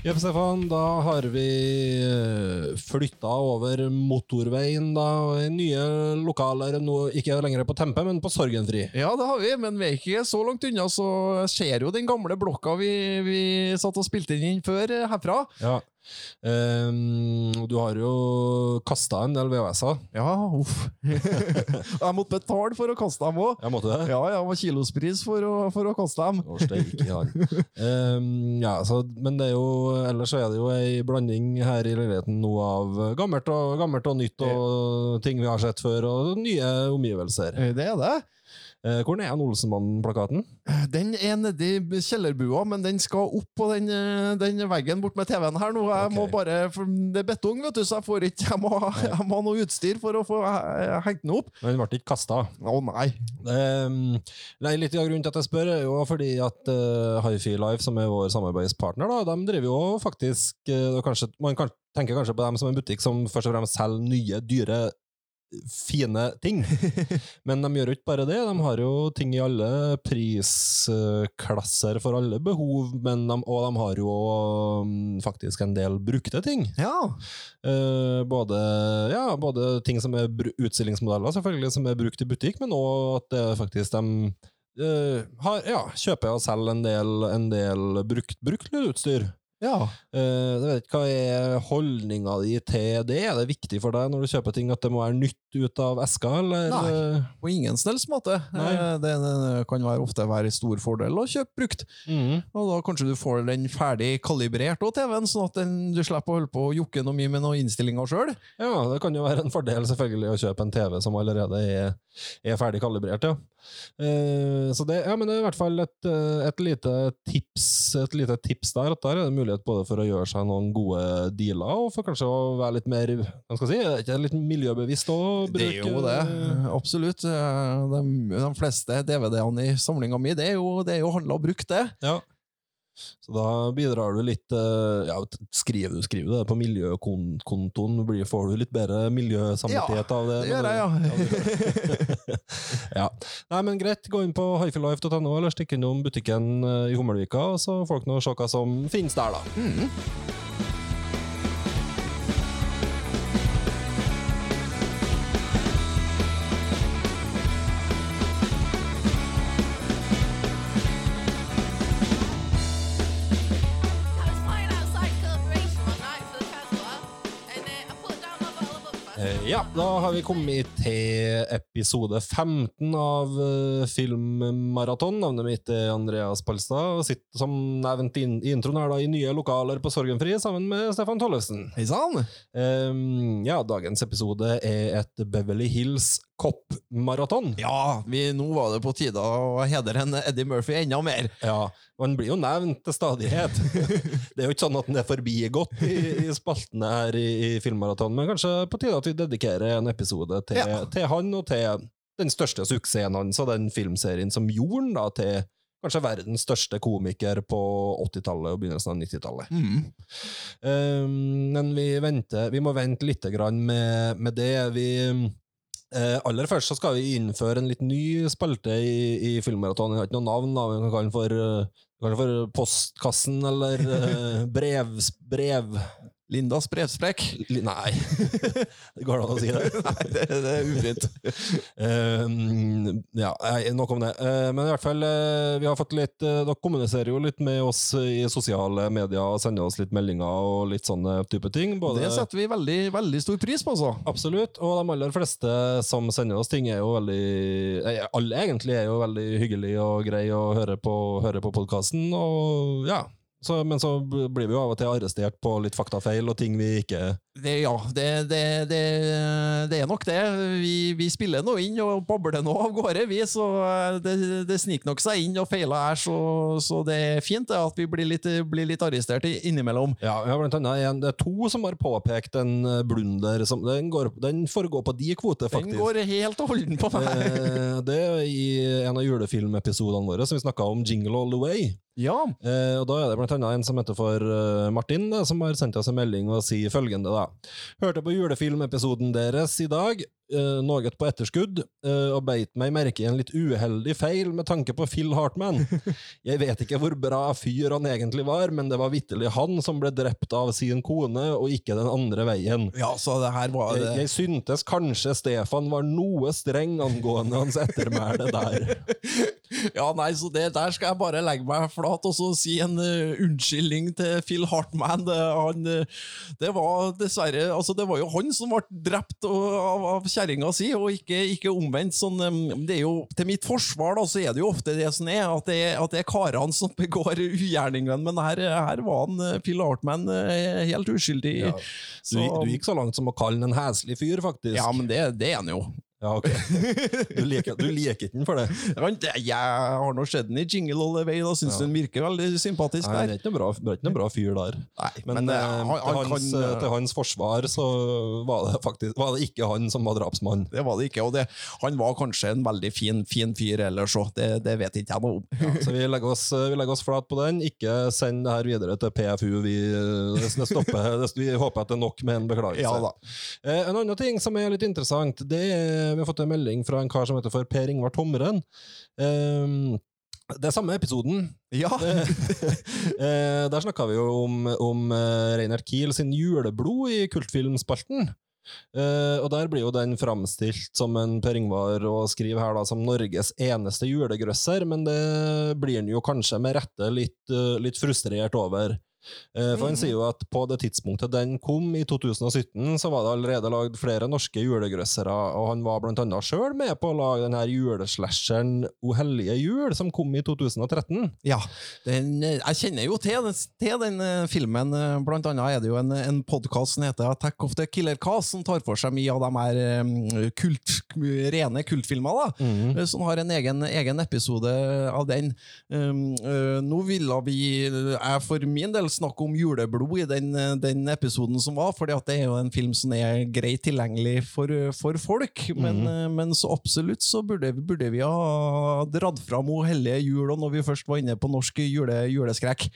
Jepp, Stefan, da har vi flytta over motorveien da, i nye lokaler, nå ikke lenger på Tempe, men på Sorgenfri. Ja, det har vi, men vi er ikke så langt unna, så ser jo den gamle blokka vi, vi satt og spilte inn før eh, herfra. Ja. Ehm, du har jo kasta en del VHS-er. Ja, uff. jeg måtte betale for å kaste dem òg. Jeg måtte det. Ja, ja, det var kilospris for å, for å kaste dem. Å, ja. han. Ehm, ja, så, men det er jo, ellers er det jo ei blanding her i leiligheten nå av gammelt og, gammelt og nytt, og ting vi har sett før, og nye omgivelser. Eh, Det er det. Eh, hvor er han Olsenmann-plakaten? Den er nedi kjellerbua, men den skal opp på den, eh, den veggen bort med TV-en her nå. Jeg må Ok. bare, Det er betong, vet du, så jeg får ikke Jeg må, jeg må ha noe utstyr for å få eh, hengt den opp. Men Den ble ikke kasta. Å nei. Um, nei, litt av grunnen til at jeg spør, er jo fordi at uh, Hifi Life, som er vår samarbeidspartner, da, de driver jo faktisk uh, kanskje, Man kan, tenker kanskje på dem som en butikk som først og fremst selger nye, dyre, fine ting. Men de gjør jo ikke bare det. De har jo ting i alle prisklasser for alle behov, men de, og de har jo um, faktisk en del brukte ting. Ja. Eh, både, ja, både ting som er utstillingsmodeller, selvfølgelig, som er brukt i butikk, men òg at det faktisk de Uh, har, ja, kjøper og selger en del, en del brukt, brukt lydutstyr. Ja. Eh, jeg vet ikke, Hva er holdninga di til det? Er det viktig for deg når du kjøper ting at det må være nytt ut av eska, eller? Nei. eh, På ingen snells måte. Nei. Eh, Det, kan være, ofte være stor fordel å kjøpe brukt. Mm. Og da kanskje du får den ferdig kalibrert av TV-en, sånn at den, du slipper å holde på å jokke noe mye med noen innstillinger sjøl. Ja, det kan jo være en fordel selvfølgelig å kjøpe en TV som allerede er, er ferdig kalibrert, ja. Eh, så det, ja, men det er i hvert fall et, eh, et, lite tips, et lite tips der, at der er det mulighet både for å gjøre seg noen gode dealer, og for kanskje å være litt mer, hva skal jeg si, ikke litt miljøbevisst å Det er jo det, absolutt. Eh, De, de fleste DVD-ene i samlinga mi, det er jo, det er jo handla og brukt, det. Ja. Så da bidrar du litt eh, ja, Skriver du skriver det på miljøkontoen, får du litt bedre miljøsamvittighet av det? Det gjør jeg, ja. ja. Nei, men greit. Gå inn på hifilife.no eller stikk innom butikken eh, i Hummelvika, så dere nå se hva som finnes der, da. I Ja, da har vi kommet til episode 15 av eh, Filmmaraton. Navnet mitt er Andreas Palstad, og sitter som nevnt i introen her da, i nye lokaler på Sorgenfri sammen med Stefan Tollefsen. Hei sann! Ehm, ja, dagens episode er et Beverly Hills Cop-maraton. Ja, vi, nå var det på tide å hedre en Eddie Murphy enda mer. Ja, og han blir jo nevnt til stadighet. det er jo ikke sånn at han er forbigått i, i spaltene her i, i Filmmaraton, men kanskje på tide at vi dedikerer en episode til, Ja. til han og til den største suksessen hans og den filmserien som gjorde han da til kanskje verdens største komiker på 80-tallet og begynnelsen av 90-tallet. Mm. Um, men vi, venter, vi må vente litt grann med, med det. Vi, eh, aller først så skal vi innføre en litt ny spalte i, i Filmmaraton. Jeg har ikke noe navn, da, vi kan kalle den for, vi den for Postkassen eller uh, brev, brev... Lindas brevsprekk. Nei, det går an å si det. Nei, det, det er ufint. Uh, ja, nei, nok om det. Uh, men i hvert fall, uh, vi har fått litt eh, Dere kommuniserer jo litt med oss i sosiale medier og sender oss litt meldinger og litt sånne type ting. Både, Det setter vi veldig, veldig stor pris på, altså. Absolutt. Og de aller fleste som sender oss ting, er jo veldig Alle egentlig er jo veldig hyggelige og greie å høre på, høre på podkasten. Og ja. Så, men så blir vi jo av og til arrestert på litt faktafeil og ting vi ikke Det, ja, det, det, det, er nok det. Vi, vi spiller nå inn og babler nå av gårde, vi. Så eh, det, sniker nok seg inn og feiler her, så, så det er fint det, at vi blir litt, blir litt arrestert innimellom. Ja, ja, blant annet en, det er to som har påpekt en eh, blunder. Som, den, går, den foregår på de kvote, Den går helt og holden på meg. Eh, det er i en av julefilmepisodene våre, som vi snakka om Jingle All The Way. Ja, Eh, og Da er det blant annet en som heter for Martin, da, som har sendt oss en melding og sier følgende. da. Hørte på julefilmepisoden deres i dag, eh, noe på etterskudd, uh, og beit meg merke i en litt uheldig feil med tanke på Phil Hartman. Jeg vet ikke hvor bra fyr han egentlig var, men det var vitterlig han som ble drept av sin kone, og ikke den andre veien. ja, så det her var Jeg, det. jeg syntes kanskje Stefan var noe streng angående hans ettermæle der. Ja, nei, så det der skal jeg bare legge meg flat og så si en uh, unnskyldning til Phil Hartman. Det, han, eh, det var dessverre Altså, det var jo han som ble drept og- av, av kjerringa si, og ikke, ikke omvendt. Sånn, det er jo, til mitt forsvar da, så er det jo ofte det som er, at det, er- at det er karene som begår ugjerningene, men her, her var han, eh, Phil Hartman eh, helt uskyldig. Ja. Du, du gikk så langt som å kalle han en heslig fyr, faktisk. Ja, men det, det er han jo. Ja, ok. Du liker, du liker ikke den for det? Jeg har nå sett den i Jingle All The Way, da syns Ja. den virker veldig sympatisk Nei, det er ikke noe bra, ikke noe bra fyr der. Nei, Men, men, eh, eh, han, til, han hans, kan eh, til hans forsvar så var det faktisk var det ikke han som var drapsmann. Det var det ikke, og det, han var kanskje en veldig fin, fin fyr ellers òg, det, det vet ikke jeg noe om. Så vi legger, oss, vi legger oss flat på den. Ikke send det her videre til PFU. Vi, det, det stopper, vi håper at det er nok med en beklagelse. Ja da. Eh, en annen ting som er litt interessant, det er vi har fått en melding fra en kar som heter for Per Ingvar Tomren. Um, det er samme episoden. Ja, eh, der snakka vi jo om, om Reinert Reinhard Kiel sin juleblod i Kultfilmspalten. Uh, og der blir jo den framstilt som en Per Ingvar og skriver her da som Norges eneste julegrøsser, men det blir han jo kanskje med rette litt, uh, litt frustrert over. Eh, for han sier jo at på det tidspunktet den kom, i 2017, så var det allerede lagd flere norske julegrøssere, og han var blant annet sjøl med på å lage den her juleslasheren O hellige jul, som kom i 2013. ja. Den, eh, jeg kjenner jo til, til den eh, filmen. Blant annet er det jo en, en podkast som heter Attack of the Killer Cast, som tar for seg mye av de her kult, rene kultfilmer. da. mm. Som har en egen, egen episode av den. Um, eh, nå ville vi, jeg for min del, snakke om juleblod i den, eh, den episoden som var, at det er jo en film som er greit tilgjengelig for, for folk. Men, mm. men så absolutt så burde, burde vi ha dratt fram O hellige jul, når vi først var inne på norsk jule, juleskrekk.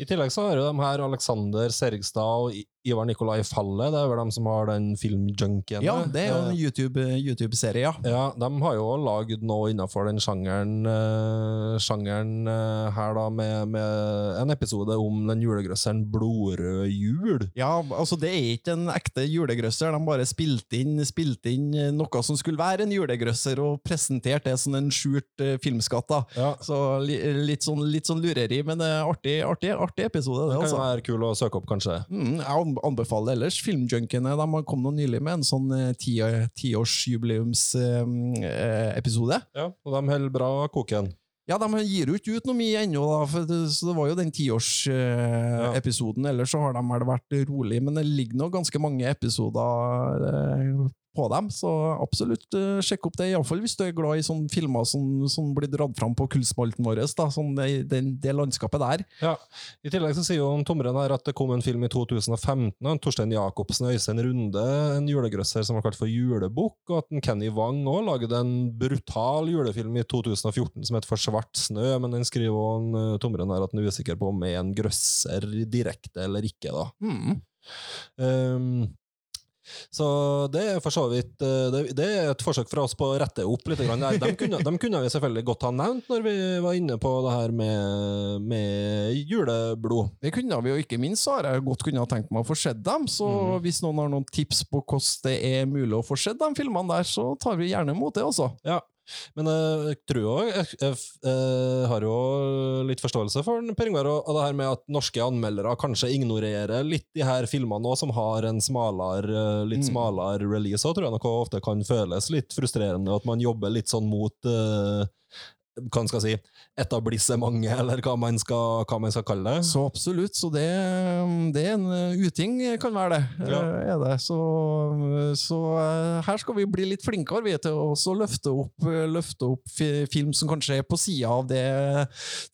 I tillegg så har jo de her Alexander Sergstad og Ivar Nikolai Falle, det er vel de som har den filmjunkien. Ja, det er jo en Eh, YouTube- YouTube-serie, ja. Ja, de har jo lagd noe innenfor den sjangeren, eh, sjangeren eh, her, da, med, med en episode om den julegrøsseren Blodrød jul. Ja, altså Det er ikke en ekte julegrøsser. De bare spilte inn, spilte inn eh, noe som skulle være en julegrøsser, og presenterte det som en skjult eh, filmskatt. da. Ja, Så li, litt, sånn, litt sånn lureri, men eh, artig, artig, artig episode, det. det kan altså. være kul å søke opp, kanskje. Mm, jeg anb- anbefaler ellers Filmjunkene. De kom nå nylig med en sånn eh, ti- tiårsjubileumsepisode. Ja, og de holder bra koken. Ja, de gir jo ikke ut noe mye ennå, da, for det, så det var jo den tiårsepisoden. Ellers så har de vel vært rolig, men det ligger nå ganske mange episoder eh, på dem, så absolutt uh, sjekk opp det. Iallfall hvis du er glad i sånne filmer som, som blir dratt fram på kullspalten vår. Da, sånn det, det, det landskapet der. Ja. I tillegg så sier jo Tomren her at det kom en film i 2015 av Torstein Jacobsen og Øystein Runde, en julegrøsser som var kalt for Julebukk, og at en Kenny Wang òg lagde en brutal julefilm i 2014 som het For svart snø, men den skriver også eh, Tomren her at han er usikker på om er en grøsser direkte eller ikke, da. Mm. Um, så det er for så vidt eh, det, er et forsøk fra oss på å rette opp litt. De, kunne, de kunne vi selvfølgelig godt ha nevnt når vi var inne på det her med, med juleblod. Det kunne vi jo ikke minst, har jeg godt kunne ha tenkt meg å få sett dem. Så hvis noen har noen tips på hvordan det er mulig å få sett de filmene der, så tar vi gjerne imot det, altså. Ja. Men eh, jeg tror jo jeg, jeg, jeg har jo litt forståelse for Per Ingvar, og og det her med at norske anmeldere kanskje ignorerer litt de her filmene nå som har en smalere, eh, litt Mm. smalere release, og tror jeg nok ofte kan føles litt frustrerende at man jobber litt sånn mot eh, hva man skal si, etablissementet, eller hva man skal, hva man skal kalle det. Så absolutt. Så det, det er en eh, uting, kan være det. Ja. eh, Er det. Så, så eh, her skal vi bli litt flinkere vi, til å løfte opp, løfte opp film som kanskje er på sida av det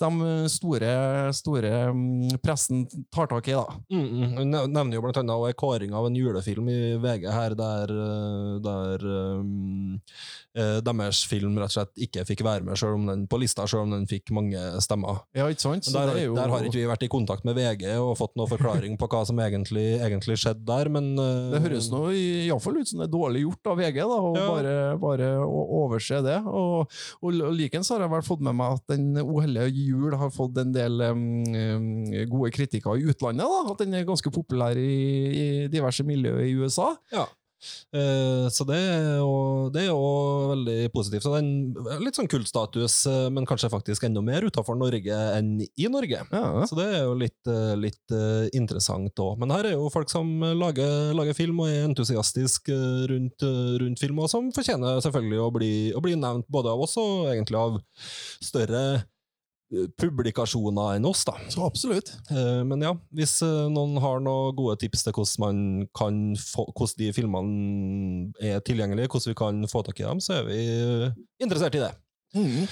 de store, store mm, pressen tar tak i. da. Mm, mm. Nevner jo blant annet en kåring av en julefilm i VG her, der, der um, deres film rett og slett ikke fikk være med selv om den, på lista, selv om den fikk mange stemmer. Ja, ikke sant? Men Der, er jo- der har ikke vi vært i kontakt med VG og fått noen forklaring på hva som egentlig, egentlig skjedde der, men uh... Det høres nå iallfall ut som det er dårlig gjort av VG da, å Ja. bare, bare å overse det. Og, og, og likens har jeg vel fått med meg at Den uhellige jul har fått en del em, gode kritikker i utlandet. da, At den er ganske populær i, i diverse miljøer i USA. Ja. Eh, så det er, jo, det er jo veldig positivt. Så det er Litt sånn kultstatus, eh, men kanskje faktisk enda mer utenfor Norge enn i Norge. Ja. Så det er jo litt, eh, litt interessant òg. Men her er jo folk som lager, lager film og er entusiastiske eh, rundt, rundt film, og som fortjener selvfølgelig å bli, å bli nevnt både av oss og egentlig av større publikasjoner enn oss, da. Så absolutt. Eh, Men ja, hvis eh, noen har noen gode tips til hvordan man kan få, hvordan de filmene er tilgjengelige, hvordan vi kan få tak i dem, så er vi eh, interessert i det. Mm.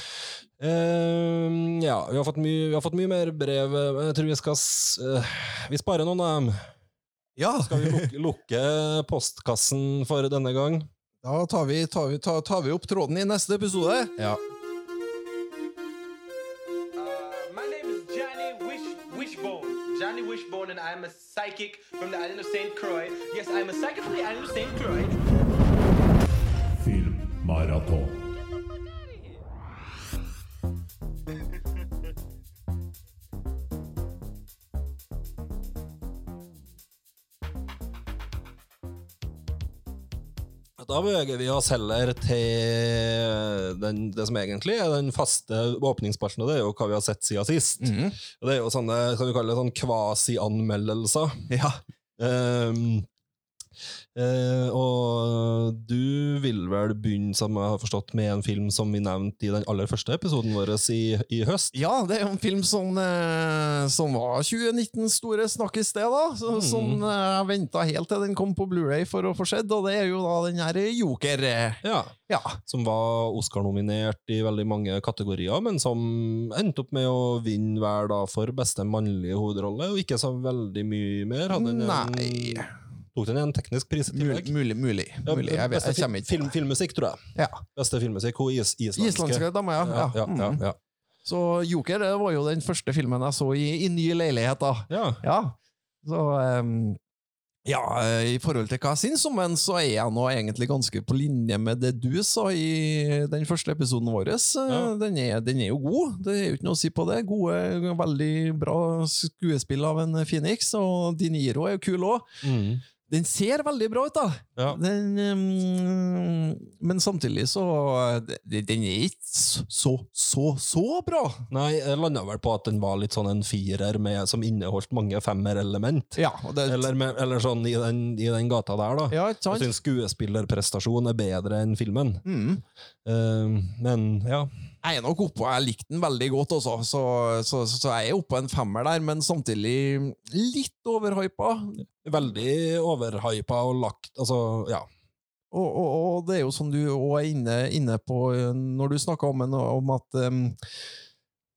Uh, ja, vi har, fått mye, vi har fått mye mer brev. Jeg tror vi skal eh, Vi sparer noen av dem. Ja, Skal vi lukke, lukke postkassen for denne gang? da tar vi, tar, vi, tar, tar vi opp tråden i neste episode. Ja. I'm a psychic from the island of St. Croix. Yes, I'm a psychic from the island of St. Croix. Filmmaraton. Da beveger vi oss heller til den, det som egentlig er den faste åpningsspalten, og det er jo hva vi har sett siden sist. Og det er jo sånne skal vi kalle det sånn kvasi-anmeldelser. Ja. Ehm, eh, og du vil vel begynne, som jeg har forstått, med en film som vi nevnte i den aller første episoden vår i, i høst. Ja, det er jo en film som, eh, som var 2019 store snakkes det, da. Så, Som eh, jeg venta helt til den kom på Blu-ray for å få sett, og det er jo da den her Joker. eh, Ja, Ja. Som var Oscar-nominert i veldig mange kategorier, men som endte opp med å vinne hver da for beste mannlige hovedrolle, og ikke så veldig mye mer. Hadde den en, Nei. Tok den en teknisk pris i tillegg? mulig. mulig, mulig. Jeg, vet, jeg kommer ikke film. Filmmusikk, tror jeg. Ja. Beste filmmusikk, hun is, islandske. Islandske damer, ja. Ja, ja, ja, Mm. ja. Så Joker det var jo den første filmen jeg så i, i ny leilighet, da. ja. Ja. Så um, Ja, i forhold til hva jeg syns om den, så er jeg nå egentlig ganske på linje med det du sa i den første episoden vår. Ja. Den, er, den er jo god, det er jo ikke noe å si på det. Gode, veldig bra skuespill av en Phoenix, og Di Niro er jo kul òg. Mm. Den ser veldig bra ut, da. Ja. Den, um, men samtidig så Den er ikke så, så, så bra. Nei, jeg landa vel på at den var litt sånn en firer med, som inneholdt mange femmerelement. Ja, det, Eller, med, eller sånn i den, i den gata der, da. ja ikke Jeg sant? syns skuespillerprestasjonen er bedre enn filmen. Mm. Uh, men ja. Jeg er nok oppå, jeg likte den veldig godt også, så, så, så, jeg er oppå en femmer der, men samtidig litt overhypa. Veldig overhypa og lagt Altså, ja. Og, og, og det er jo som du også er inne, inne på når du snakker om, om at um,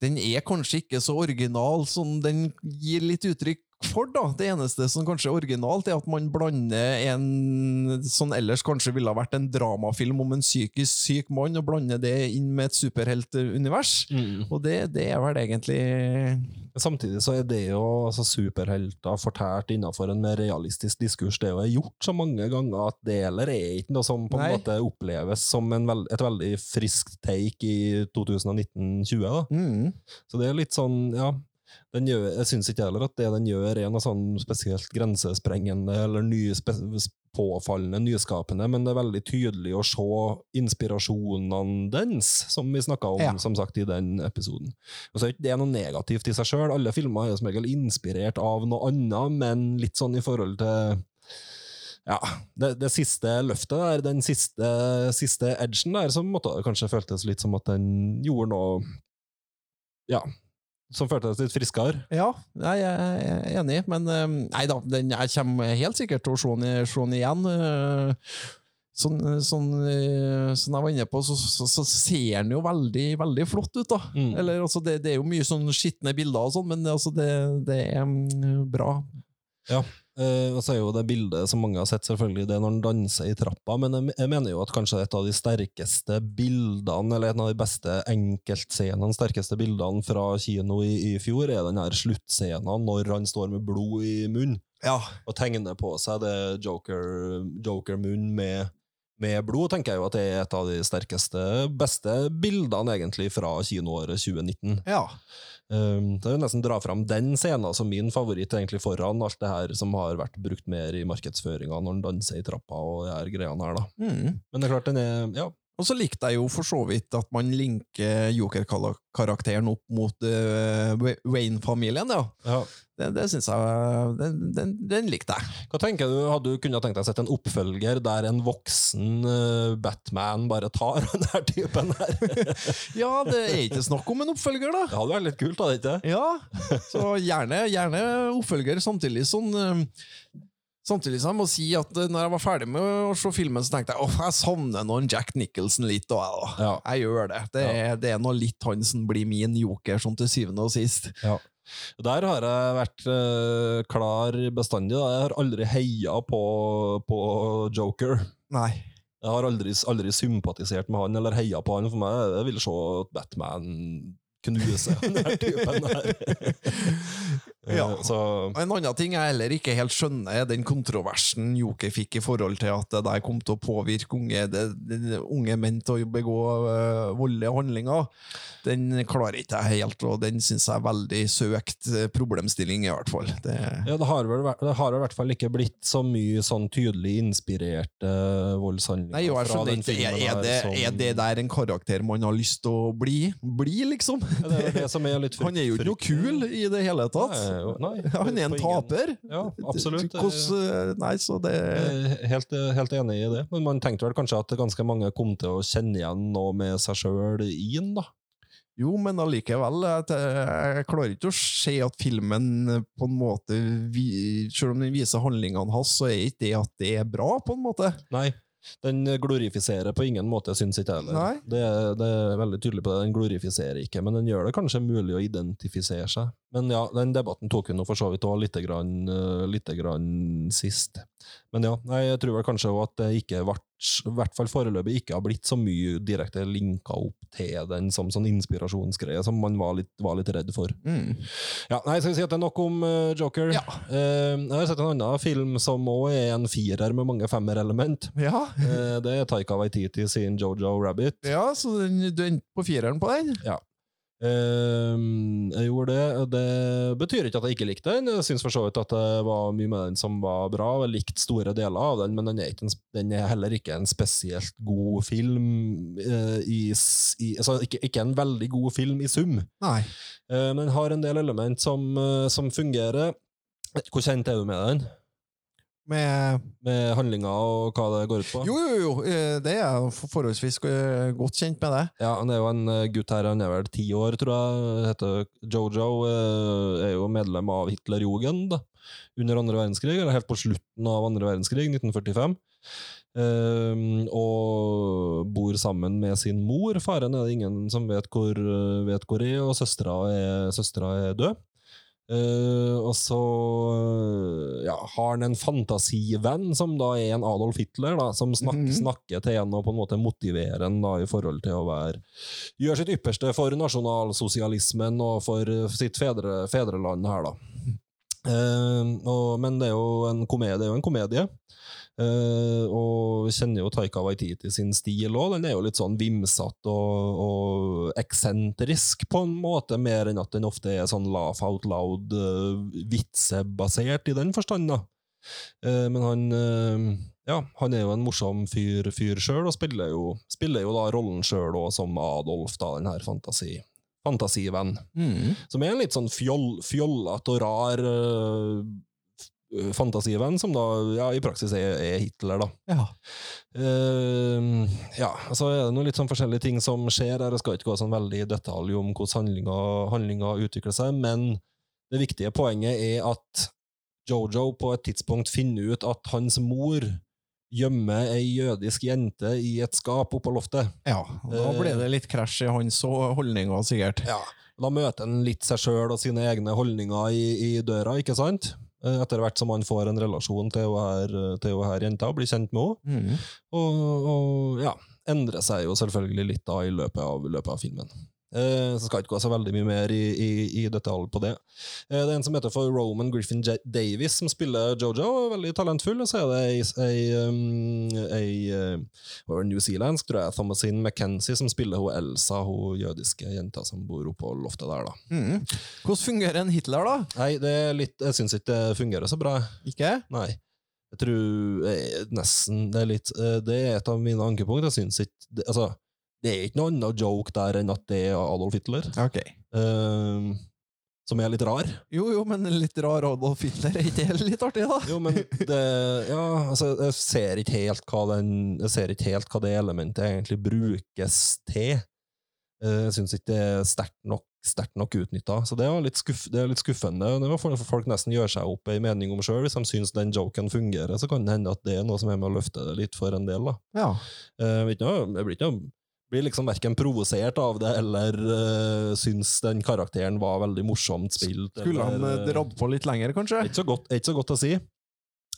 den er kanskje ikke så original som den gir litt uttrykk for, da. Det eneste som kanskje er originalt, er at man blander en som ellers kanskje ville ha vært en dramafilm om en psykisk syk mann, og blander det inn med et superheltunivers. Og det, det er vel egentlig Samtidig så er det jo altså, superhelter fortært innenfor en mer realistisk diskurs. Det er jo gjort så mange ganger at det eller er ikke noe som på en Nei. måte oppleves som en vel, et veldig friskt take i 2019-20. mm. Så det er litt sånn, ja gjør, Jeg syns ikke heller at det den gjør, er noe sånn spesielt grensesprengende eller nye påfallende nyskapende, men det er veldig tydelig å se inspirasjonene dens, som vi snakka om Ja. som sagt i den episoden. Og så er ikke det noe negativt i seg sjøl. Alle filmer er som regel inspirert av noe annet, men litt sånn i forhold til Ja, det, det siste løftet der, den siste, siste edgen der, som måtte kanskje føltes litt som at den gjorde noe Ja, som føltes litt friskere. Ja, jeg er enig, men eh, nei da, den, jeg kommer helt sikkert til å se den, igjen. eh, Sånn, sånn, eh, sånn jeg var inne på, så, så, så ser den jo veldig, veldig flott ut, da. Mm. Eller, altså, det, det er jo mye sånn skitne bilder og sånn, men altså, det, det er mm, bra. Uh, og så er jo det bildet som mange har sett, selvfølgelig, det er når han danser i trappa, men jeg, jeg mener jo at kanskje et av de sterkeste bildene, eller en av de beste enkeltscenene, sterkeste bildene fra kino i, i fjor, er den her sluttscenen når han står med blod i munnen Ja. og tegner på seg det Joker- Joker-munn med, med blod, tenker jeg jo at det er et av de sterkeste, beste bildene egentlig fra kinoåret 2019. ja. Um, det er jo nesten dra fram den scenen som min favoritt, egentlig foran alt det her som har vært brukt mer i markedsføringa når han danser i trappa og de her greiene her, da. Mm. Men det er klart, den er Ja. Og så likte jeg jo for så vidt at man linker Joker-karakteren opp mot uh, Wayne-familien, ja. ja. Det, det syns jeg den, den, den likte jeg. Hva tenker du, hadde du kunnet tenkt deg å sette en oppfølger der en voksen uh, Batman bare tar den her typen her? Ja, det er ikke snakk om en oppfølger, da. Det hadde vært litt kult, hadde det ikke? Ja, så gjerne, gjerne oppfølger samtidig sånn eh, Samtidig som jeg må si at eh, når jeg var ferdig med å se filmen, så tenkte jeg åh, jeg savner noen Jack Nicholson litt. Og jeg. Ja. jeg gjør det. Det er, det er noe litt han som blir min joker, sånn til syvende og sist. Der har jeg vært eh, klar bestandig. Da. Jeg har aldri heia på, på Joker. Nei. Jeg har aldri, aldri sympatisert med han eller heia på han. For meg jeg vil se Batman knuse den her typen her. Ja. Eh, Så En annen ting jeg heller ikke helt skjønner, er den kontroversen Joker fikk i forhold til at det der kom til å påvirke unge, det, det, unge menn til å begå uh, voldelige handlinger. Den klarer ikke jeg helt, og den syns jeg er veldig søkt øh, problemstilling, i hvert fall. Det, ja, det, har vel, det har i hvert fall ikke blitt så mye sånn tydelig inspirerte voldshandlinger. Nei, jo, jeg fra den filmen. Er, er, det, er det der en karakter man har lyst til å bli? Bli, liksom? Ja, det er det som er litt Han er jo ikke noe kul i det hele tatt. Nei, nei, Han er en taper. Ja, absolutt. Hvordan, nei, så det Helt, helt enig i det. Men man tenkte vel kanskje at ganske mange kom til å kjenne igjen noe med seg sjøl i den, da. Jo, men allikevel, jeg, jeg klarer ikke å se at filmen på en måte Selv om den viser handlingene hans, så er ikke det at det er bra, på en måte. Nei. Den glorifiserer på ingen måte, syns ikke jeg heller. Det, det er veldig tydelig på det. Den glorifiserer ikke, men den gjør det kanskje mulig å identifisere seg. Men ja, den debatten tok vi nå for så vidt òg lite grann, eh, lite grann sist. Men ja, jeg tror vel kanskje òg at det ikke ble, i hvert fall foreløpig ikke har blitt så mye direkte linka opp til den som sånn inspirasjonsgreie, som man var litt, var litt redd for. Mm. Ja, nei, Skal vi si at det er nok om uh, Joker? Ja. Uh, jeg har sett en annen film som òg er en firer med mange femmerelement. Ja. uh, det er Taika Waititi sin Jojo Rabbit. ja, så den, du endte på fireren på den? Eh, jeg gjorde det. Det betyr ikke at jeg ikke likte den. Jeg syns for så vidt at det var mye med den som var bra. og Jeg likte store deler av den, men den er, en, den er heller ikke en spesielt god film. eh, i, i, altså ikke, ikke en veldig god film i sum. Nei. Eh, men den har en del element som, eh, som fungerer. Hvor kjent er du med den? Med Med handlinga og hva det går ut på? Jo, jo, jo, eh, det er jeg forholdsvis eh, godt kjent med det. Ja, Han er jo en eh, gutt her, han er vel ti år, tror jeg. Heter Jojo. Er jo medlem av Hitlerjugend da, under andre verdenskrig, eller helt på slutten av andre verdenskrig, 1945. Eh, og bor sammen med sin mor. Faren er det ingen som vet hvor, vet hvor er, og søstera er, søstera er død. Eh, og så eh, ja, har han en fantasivenn som da er en Adolf Hitler, da, som snak, Mhm. snakker til en og på en måte motiverer en da, i forhold til å være gjøre sitt ypperste for nasjonalsosialismen og for eh, sitt fedre, fedreland her, da. Uh, og, men det er jo en komedie. Det er jo en komedie. Eh, og vi kjenner jo Taika Waititi sin stil òg. Den er jo litt sånn vimsete og, og eksentrisk, på en måte, mer enn at den ofte er sånn laugh out loud, uh, vitsebasert i den forstand, da. Uh, men han ja, han er jo en morsom fyr, fyr sjøl, og spiller jo, spiller jo da rollen sjøl som Adolf, da, den her fantasi, fantasivenn. Mm. Som er en litt sånn fjoll, fjollete og rar fantasivenn, som da ja, i praksis er, er Hitler, da. Ja. Uh, ja, så er det noen litt sånn forskjellige ting som skjer her. Jeg skal ikke gå sånn veldig i detalj om hvordan handlinga, handlinga utvikler seg, men det viktige poenget er at Jojo på et tidspunkt finner ut at hans mor gjemmer ei jødisk jente i et skap oppå loftet. ja. og Da ble det litt krasj i hans holdninger, sikkert. Ja. Da møter han litt seg sjøl og sine egne holdninger i, i døra, ikke sant? Eh, Etter hvert som man får en relasjon til hun her, til hun her jenta og blir kjent med henne. Mm. Og, og ja, endrer seg jo selvfølgelig litt da i løpet av, løpet av filmen. Eh, så skal jeg ikke gå så veldig mye mer i, i, i detalj på det. Eh, det er en som heter for Roman Griffin J Davis, som spiller Jojo, veldig talentfull. Og så er det ei, ei, um, ei eh, hva var det, New Zealandsk, tror jeg, Thomasine McKenzie, som spiller hun Elsa, hun jødiske jenta som bor oppå loftet der, da. Mm. Hvordan fungerer en Hitler, da? Nei, det er litt, jeg syns ikke det fungerer så bra. Ikke? Nei. Jeg tror jeg, nesten Det er litt Det er et av mine ankepunkt. Jeg syns ikke det, Altså, det er ikke noen annen joke der enn at det er Adolf Hitler. Ok. Um, som er litt rar. Jo, jo, men litt rar Adolf Hitler, er ikke det litt artig, da? Jo, men det Ja, altså, jeg ser ikke helt hva den Jeg ser ikke helt hva det elementet egentlig brukes til. Eh, Jeg syns ikke det er sterkt nok sterkt nok utnytta. Så det, litt skuff, det er litt skuffende. Det for folk nesten gjør seg opp ei mening om sjøl. Hvis de syns den joken fungerer, så kan det hende at det er noe som er med å løfte det litt for en del. da. Ja. Eh, det blir ikke noe- blir liksom verken provosert av det eller uh, syns den karakteren var veldig morsomt spilt. Skulle han eller, eh, eh, dratt på litt lenger, kanskje? ikke så godt, ikke så godt å si.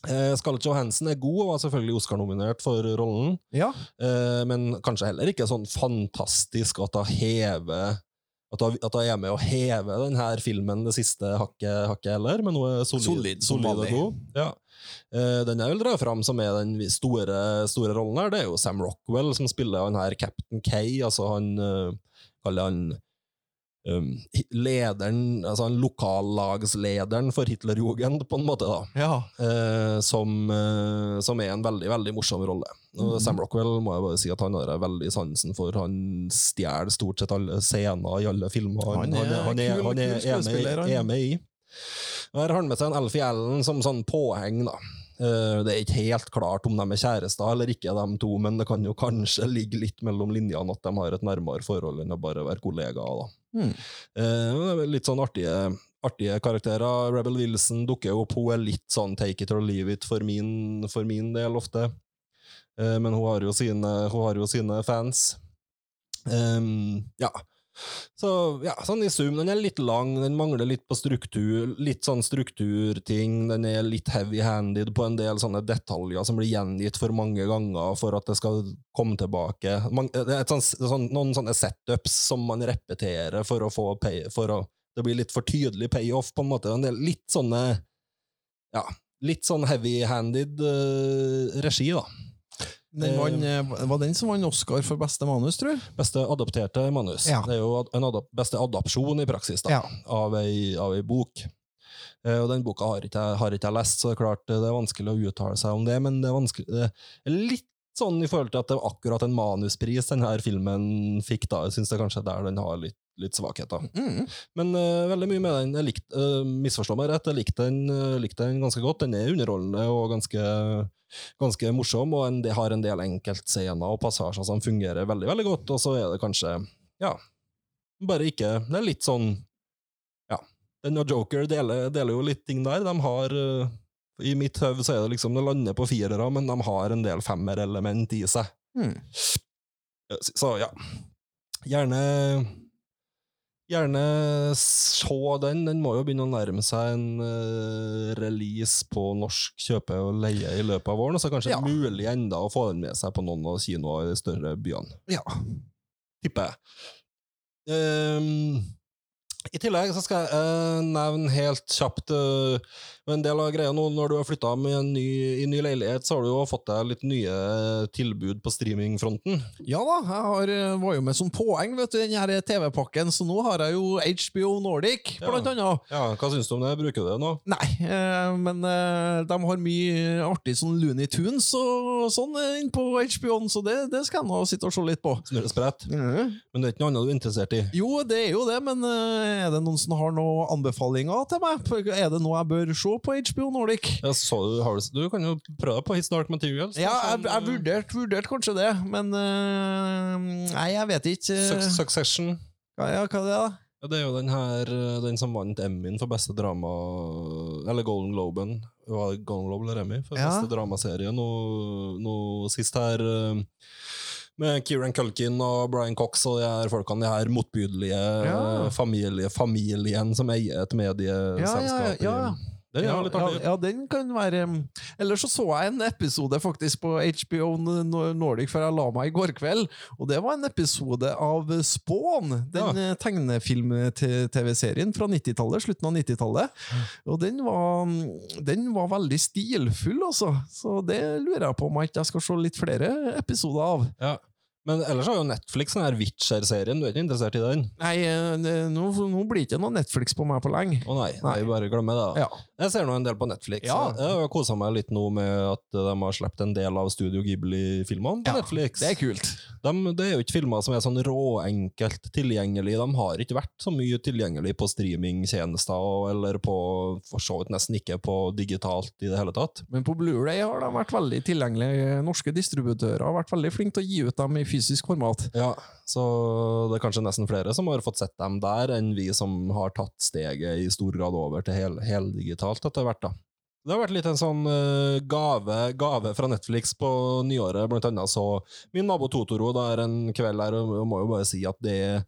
Eh, Scarlett Johansen er god og var selvfølgelig Oscar-nominert for rollen, Ja. eh, men kanskje heller ikke sånn fantastisk at hun hever at hun, at hun er med å heve denne filmen det siste hakket, hakket heller, men hun er solid, Solid solid og god. Ja. Eh, den jeg vil dra fram som er den store, store rollen her, det er jo Sam Rockwell, som spiller han her Captain K, altså han uh, kaller han um, lederen, altså han lokallagslederen for Hitlerjugend, på en måte, da. Ja. Eh, som, eh, som er en veldig veldig morsom rolle. Og Sam Rockwell må jeg bare si at han har veldig sansen for. Han stjeler stort sett alle scener i alle filmer han, Han er han, er, han er, er, med, er med i. Og Her har han med seg en Alfie Allen som sånn påheng. da. Eh, Det er ikke helt klart om de er kjærester eller ikke, de to, men det kan jo kanskje ligge litt mellom linjene at de har et nærmere forhold enn å bare være kollegaer. Mm. Litt sånn artige, artige karakterer. Rebel Wilson dukker jo opp. Hun er litt sånn take it or leave it for min, for min del ofte. Eh, men hun har jo sine, hun har jo sine fans. Um, ja. Så ja, sånn i sum, den er litt lang, den mangler litt på struktur, litt sånn strukturting, den er litt heavy-handed på en del sånne detaljer som blir gjengitt for mange ganger for at det skal komme tilbake. Man, et sånn, noen sånne setups som man repeterer for å få pay, for å, det blir litt for tydelig payoff, på en måte. En del litt sånne, ja, litt sånn heavy-handed uh, regi, da. Den vann, eh, var den som vant Oscar for beste manus, tror jeg? Beste adopterte manus. Ja. Det er jo en adap beste adopsjon i praksis da, Ja. av, ei, av ei bok. Eh, og den boka har ikke, har ikke jeg lest, så det er klart eh, det er vanskelig å uttale seg om det, men det er, det er litt sånn i forhold til at det var akkurat en manuspris denne filmen fikk. da. Jeg er kanskje der den har litt, litt svakheter. Mm. Men uh, veldig mye med den. Jeg likte, uh, misforstå meg rett, jeg likte den, uh, likte den ganske godt. Den er underholdende og ganske, ganske morsom, og en, det har en del enkeltscener og passasjer som fungerer veldig veldig godt, og så er det kanskje ja, bare ikke Det er litt sånn Ja. Den og Joker deler, deler jo litt ting der. De har I mitt hode så er det liksom Det lander på firere, men de har en del femmerelement i seg. Mm. Så, så ja. Gjerne Gjerne se den. Den må jo begynne å nærme seg en uh, release på norsk kjøpe og leie i løpet av våren. Og så kanskje Ja. mulig enda å få den med seg på noen av kinoer i de større byene. Ja. Tipper jeg. Ehm, I tillegg så skal jeg eh, nevne helt kjapt uh, en del av greia nå når du har flytta med en ny, i ny leilighet, så har du jo fått deg litt nye tilbud på streamingfronten. Ja da, jeg har, eh, var jo med som poeng vet du, den her TV-pakken, så nå har jeg jo HBO Nordic, Ja. blant annet. Ja, Hva syns du om det? Bruker du det nå? Nei, eh, men eh, de har mye artig sånn Looney Tunes og sånn eh, inn på HBO-en, så det, det skal jeg nå sitte og se litt på. Snurre sprett? Mhm. Men det er ikke noe annet du er interessert i? Jo, det er jo det, men eh, Er det noen som har noen anbefalinger til meg? Er det noe jeg bør se på HBO Nordic? Jeg så, du, har, du kan jo prøve på His Dark Materials. Ja, jeg, jeg vurderte vurdert kanskje det, men uh, Nei, jeg vet ikke. Suc- Succession. Ja, ja, hva er det, da? Ja, det er jo den her eh, Den som vant Emmyen for beste drama Eller Golden Globen. Golden Globe eller Emmy for Ja. beste dramaserie nå, nå sist her. eh, Med Kieran Culkin og Brian Cox og de her folkene, de her motbydelige Ja. eh, familie, familien som eier et medieselskap. Ja, ja, ja. Den ja, ja, ja, den kan være Eller så så jeg en episode faktisk på HBO Nordic før jeg la meg i går kveld, og det var en episode av Spawn, den ja. tegnefilm-TV-serien fra 90-tallet, slutten av 90-tallet. Og den var, den var veldig stilfull, altså. Så det lurer jeg på om jeg ikke skal se litt flere episoder av. Ja. Men ellers har jo Netflix den her Witcher-serien. Du er ikke interessert i den? Nei, det, nå, nå blir det ikke noe Netflix på meg på lenge. Å nei, Nei. Jeg bare glemmer det. Ja. Jeg ser nå en del på Netflix. Ja. Jeg har kosa meg litt nå med at de har sluppet en del av Studio Ghibli-filmene på Ja, Netflix. Det er kult. De, det er jo ikke filmer som er sånn råenkelt tilgjengelig. De har ikke vært så mye tilgjengelig på streamingtjenester, eller på for så vidt nesten ikke på digitalt i det hele tatt. Men på Blu-ray har de vært veldig tilgjengelige. Norske distributører har vært veldig flinke til å gi ut dem i fysisk format. Ja, Så det er kanskje nesten flere som har fått sett dem der, enn vi som har tatt steget i stor grad over til hel, heldigitalt etter hvert. da. Det har vært litt en sånn eh, gave, gave fra Netflix på nyåret. Blant annet så Min nabo Totoro der en kveld her, og må jo bare si at det er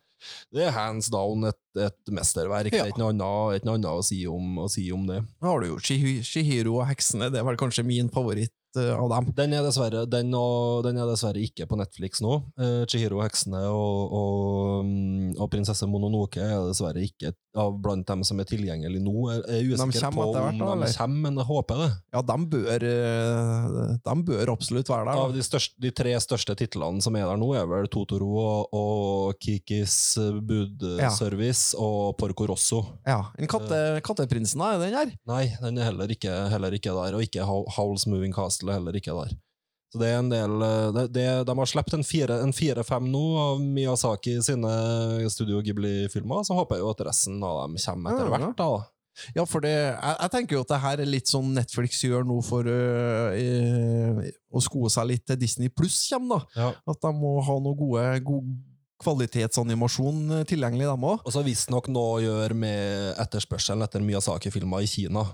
det er hands down et, et mesterverk. Det er ikke noe annet, ikke noe annet å, si om, å si om det. Nå har du jo Shihiro og heksene, det er vel kanskje min favoritt av dem. Den er dessverre, den og, den er dessverre ikke på Netflix nå. Eh, Chihiro heksene og, og, mm, og prinsesse Mononoke er dessverre ikke av blant dem som er tilgjengelig nå. Jeg er usikker på om hvert, de kommer, men jeg håper det. Ja, de bør, eh, de bør absolutt være der. Av de, største, de tre største titlene som er der nå, er vel Totoro og, og Kikis budservice og Porco Rosso. Ja, en katte, Katteprinsen, da, er den her? Nei, den er heller ikke, heller ikke der, og ikke Howl's Moving Castle er heller ikke der. Så det er en del eh, det, det, De har sluppet en fire- en fire-fem nå av Miyazaki sine Studio Ghibli-filmer, så håper jeg jo at resten av dem kommer etter hvert. da. Ja, for det, jeg, jeg tenker jo at det her er litt sånn Netflix gjør nå for øh, øh, å sko seg litt til Disney pluss kommer, da. Ja. At de må ha noe gode, god kvalitetsanimasjon tilgjengelig, dem òg. Og så visstnok noe å gjøre med etterspørselen etter Miyazaki-filmer i Kina.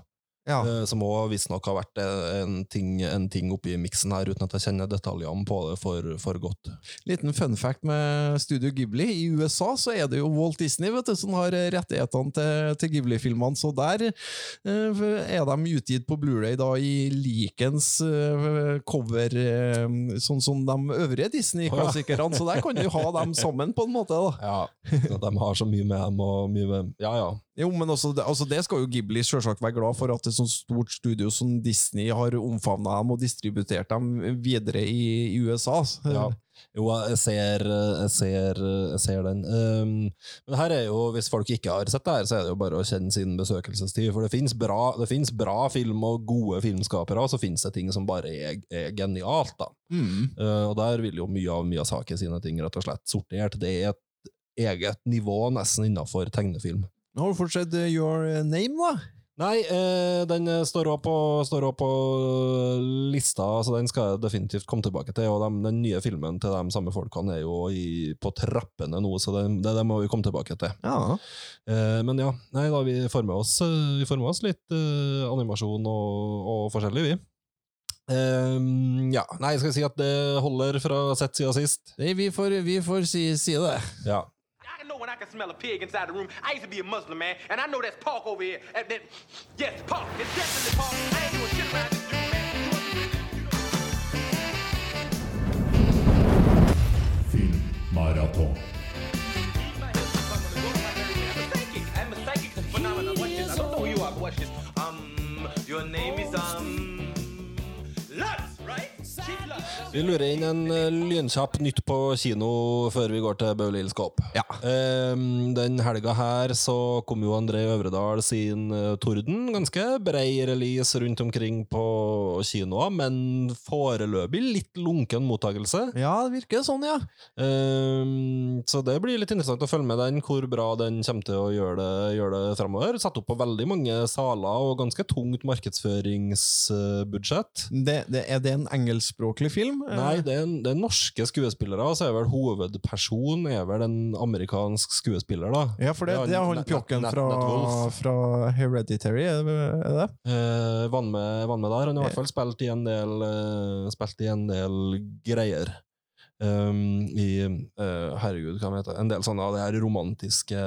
Ja. eh, Som òg visstnok har vært en ting, en ting oppi miksen her, uten at jeg kjenner detaljene på det for, for godt. Liten fun fact med Studio Ghibli. I USA så er det jo Walt Disney vet du, som har rettighetene til, til Ghibli-filmene, så der eh, er de utgitt på Blu-ray da i likens eh, cover, eh, sånn som de øvrige Disney-klassikerne, så der kan du ha dem sammen på en måte. da. Ja, De har så mye med dem og mye med Ja, ja. Jo, men også, altså det skal jo Ghibli selvsagt være glad for, at et sånt stort studio som Disney har omfavnet dem og distributert dem videre i, i USA. ja. Jo, jeg ser, jeg ser, jeg ser den. Um, men her er jo, hvis folk ikke har sett det her, så er det jo bare å kjenne sin besøkelsestid. For det finnes bra, bra film og gode filmskapere, og så finnes det ting som bare er, er genialt. da. Mm. Uh, og der vil jo mye av Miyazaki sine ting rett og slett sortert. Det er et eget nivå nesten innenfor tegnefilm. Har du fortsatt eh, Your Name, da? Nei, eh, den eh, står òg på, på lista, så den skal jeg definitivt komme tilbake til. Og de, den nye filmen til de samme folkene er jo i, på trappene nå, så det, det, det må vi komme tilbake til. Ja. Eh, men ja, nei, da vi får med oss, eh, vi får med oss litt eh, animasjon og, og forskjellig, vi. Eh, ja, nei, skal vi si at det holder fra sett siden sist? Nei, vi får, vi får si, si det. Ja. I can smell a pig inside the room. I used to be a Muslim man, and I know that's pork over here. Uh, that- yes, pork. It's definitely pork. I ain't doing shit around this dude, man. Filmmaraton. I'm Vi lurer inn en eh, lynkjapp nytt på kino før vi går til Beverly Hills Cop. Ja. Ehm, den helga her så kom jo André Øvredal sin eh, Torden. Ganske brei release rundt omkring på kinoer, men foreløpig litt lunken mottakelse. Ja, det virker sånn, ja. Ehm, så det blir litt interessant å følge med den, hvor bra den kommer til å gjøre det, gjøre det fremover. Satt opp på veldig mange saler og ganske tungt markedsføringsbudsjett. Det, det, er det en engelskspråklig film? Nei, det er, det er norske skuespillere, og så er vel hovedpersonen er vel en amerikansk skuespiller, da. Ja, for det, det er han pjokken fra, fra Hereditary, er det det? Eh, Vann med, van med der. Han har i hvert fall spilt i en del, eh, spilt i en del greier. Um, I uh, Herregud, hva heter En del sånne av de her romantiske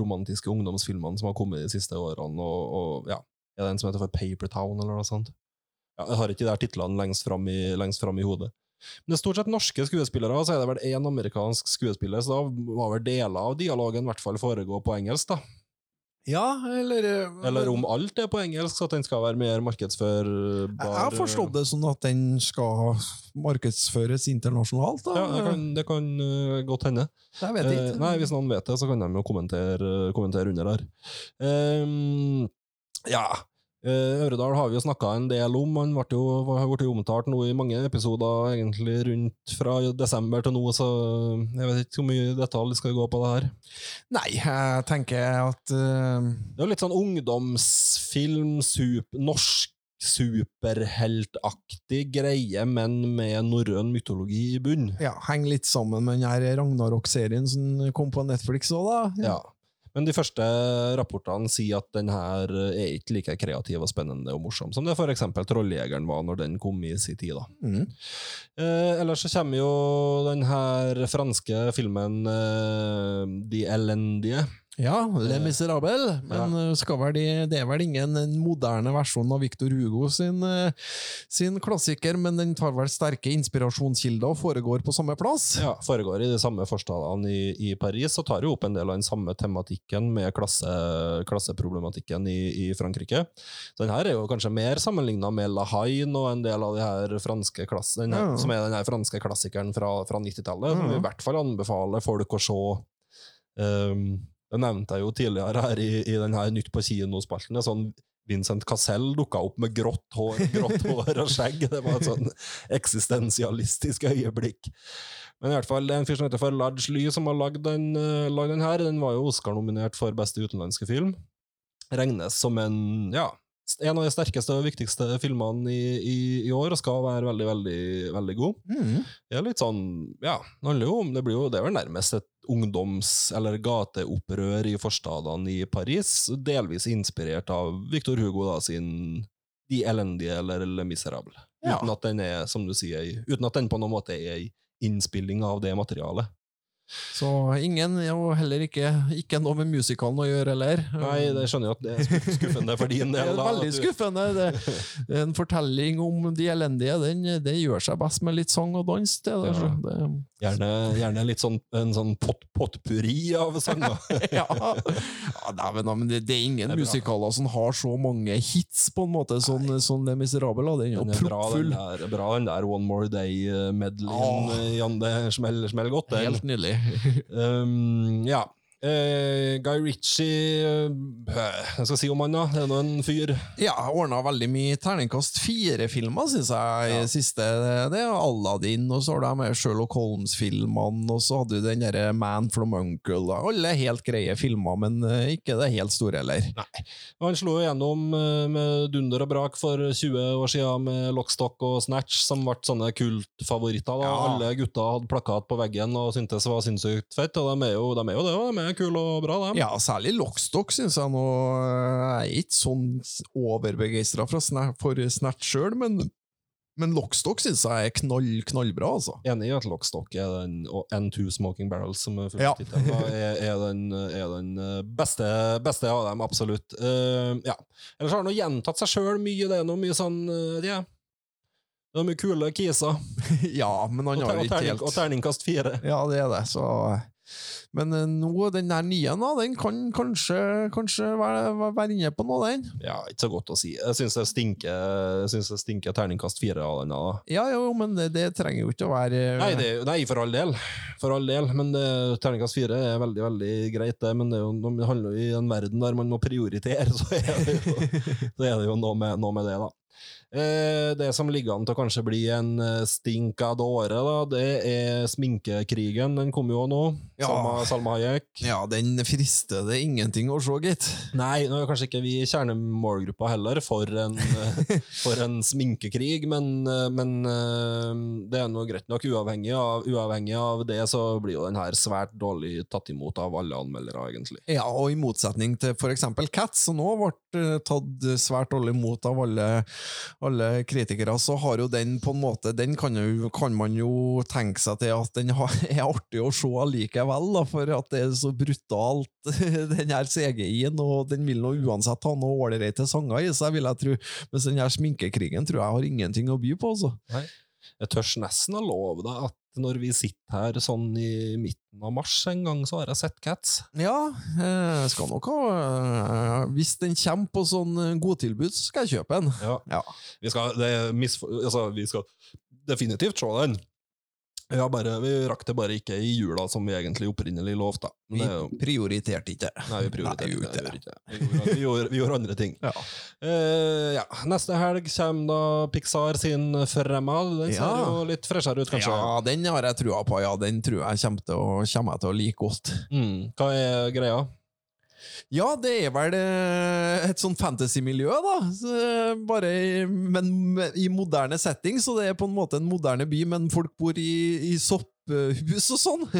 Romantiske ungdomsfilmene som har kommet de siste årene. Og, og ja, Er det en som heter for Papertown, eller noe sånt? Ja, jeg har ikke de der titlene lengst fram i, lengst fram i hodet. Men det er stort sett norske skuespillere, så er det vel én amerikansk skuespiller, så da må vel deler av dialogen i hvert fall foregå på engelsk, da. Ja, eller Eller om alt er på engelsk, så at den skal være mer markedsførbar. Jeg har forstått det sånn at den skal markedsføres internasjonalt. Da. Ja, det kan, det kan øh, godt hende. Jeg vet ikke. Eh, nei, Hvis noen vet det, så kan de jo kommentere, kommentere under her. Um, ja. Uh, Øredal har vi jo snakka en del om. Han ble jo, har blitt omtalt nå i mange episoder egentlig rundt fra desember til nå, så jeg vet ikke hvor mye detalj skal gå på det her. Nei, jeg tenker at uh... Det er jo litt sånn ungdomsfilm, super, norsk superheltaktig greie, men med norrøn mytologi i bunn. ja, henger litt sammen med den her Ragnarok-serien som kom på Netflix òg, da. Ja. Men de første rapportene sier at den her er ikke like kreativ og spennende og morsom som det eksempel Trolljegeren var når den kom i sin tid. Mm. Eh, ellers så kommer jo den her franske filmen eh, De elendige. Ja, Le Miserable, men ja. skal vel de, det er vel ingen en moderne versjon av Victor Hugo sin, eh, sin klassiker, men den tar vel sterke inspirasjonskilder og foregår på samme plass? Ja, Foregår i de samme forstadene i, i Paris og tar jo opp en del av den samme tematikken med klasse, klasseproblematikken i, i Frankrike. Den her er jo kanskje mer sammenligna med La Haine og en del av de her franske klass, her, Ja. som er den her franske klassikeren fra, fra 90-tallet, som vi i hvert fall anbefaler folk å se. Um, det nevnte jeg jo tidligere her i, i denne Nytt på kino-spalten. Sånn Vincent Cassell dukka opp med grått hår, grått hår og skjegg. Det var et sånn eksistensialistisk øyeblikk. Men i hvert fall, det er en fyr som heter Farlaj Ly, som har lagd den, eh, lagd den her. Den var jo Oscar-nominert for beste utenlandske film. Regnes som en, ja, en av de sterkeste og viktigste filmene i, i, i år, og skal være veldig, veldig, veldig god. Mm. Det er litt sånn, ja, det handler jo om, det blir jo, det er vel nærmest et ungdoms- eller gateopprør i forstadene i Paris, delvis inspirert av Victor Hugo da, sin De elendige eller Le Miserable. Ja. Uten at den er, som du sier, uten at den på noen måte er innspilling av det materialet. Så ingen, og heller ikke, ikke noe med musikalen å gjøre, heller. Nei, det skjønner jeg at det er skuffende for din del. da, veldig skuffende. Det, en fortelling om de elendige. Den, det gjør seg best med litt sang og dans. Det, Ja. det, Gjerne, gjerne litt sånn, en sånn pot, potpurri av sanger. ja, ja da, men det, det er ingen Det er musikaler som har så mange hits, på en måte, sånn, sånn Le Miserable. Den er Den er proppfull. bra den der One More Day-medleyen. Åh. Jan, det smeller smell godt, den. Helt nydelig. Um, ja. Eh, Guy Ritchie eh, Jeg skal si om han, da. Det er nå en fyr. Ja, ordna veldig mye terningkast fire-filmer, syns jeg, i siste. Det er Aladdin, og så har du med Sherlock Holmes-filmene, og så hadde du den derre Man from Uncle. da. Alle helt greie filmer, men eh, ikke det helt store, heller. Nei. Han slo gjennom eh, med dunder og brak for 20 år siden med Lockstock og Snatch, som ble sånne kultfavoritter. Ja. Alle gutta hadde plakat på veggen og syntes det var sinnssykt fett, og de er jo, de er jo det, de er kule og bra, dem. Ja, særlig Lockstock syns jeg nå Jeg er ikke sånn overbegeistra for Snatch sjøl, men, men Lockstock syns jeg er knall, knallbra, altså. Enig i at Lockstock er den, og N2 Smoking Barrels, som er Ja. er, er, den, er den eh, beste, beste av dem, absolutt. Uh, ja. Ellers har han gjentatt seg sjøl mye, det er noe mye sånn uh, ja. Det er mye kule kiser. ja, men han har ikke helt og terningkast fire. Ja, det er det, så Men eh, nå, den der nye, da, den kan kanskje, kanskje være, være- inne på noe, den. Ja, ikke så godt å si. Jeg syns det stinker, synes det stinker terningkast fire av den. da. Ja, jo, men det, det trenger jo ikke å være Nei, det, nei, for all del. For all del. Men det, terningkast fire er veldig veldig greit, det. Men det, jo, det handler jo i en verden der man må prioritere, så er det jo, så er det jo noe, med, noe med det, da. Eh, det som ligger an til å kanskje bli en stink av dåre, det er sminkekrigen. Den kommer jo nå. Ja. Salma, Salma Hayek. Ja, den frister det ingenting å se, gitt. Nei, nå er kanskje ikke vi kjernemålgruppa heller for en, eh, for en sminkekrig, men, eh, men eh, det er noe greit nok. Uavhengig av, uavhengig av det, så blir jo den her svært dårlig tatt imot av alle anmeldere, egentlig. Ja, og i motsetning til for eksempel Cats, som nå ble eh, tatt svært dårlig imot av alle, alle kritikere, så har jo den på en måte Den kan, jo, kan man jo tenke seg til at den er artig å se allikevel, da, for at det er så brutalt, den her CGI-en, og den vil nå uansett ha noe ålreite sanger i seg, vil jeg tro. Mens den her sminkekrigen tror jeg har ingenting å by på, altså. Jeg tør nesten å love deg at når vi sitter her sånn i midten av mars en gang, så har jeg sett Cats. Ja, jeg skal nok ha eh, Hvis den kommer på sånn eh, godtilbud, så skal jeg kjøpe den. Ja. Ja. Vi skal, det misfor, altså, vi skal definitivt se den. Har bare, vi rakk det bare ikke i jula, som vi egentlig opprinnelig lovte. Vi er prioriterte ikke. Nei, vi prioriterte Nei, vi ikke gjorde det. Vi gjorde, vi, gjorde, vi gjorde andre ting. Ja. Uh, ja. Neste helg kommer da Pixar sin Fremad. Den ser Ja. jo litt freshere ut, kanskje. Ja, den har jeg trua på. Ja, den tror jeg kommer til å, kommer jeg til å like godt. Mm. Hva er greia? Ja, det er vel eh, et sånn fantasy-miljø, da. Så, eh, bare i, men i moderne setting, så det er på en måte en moderne by, men folk bor i, i sopphus og sånn.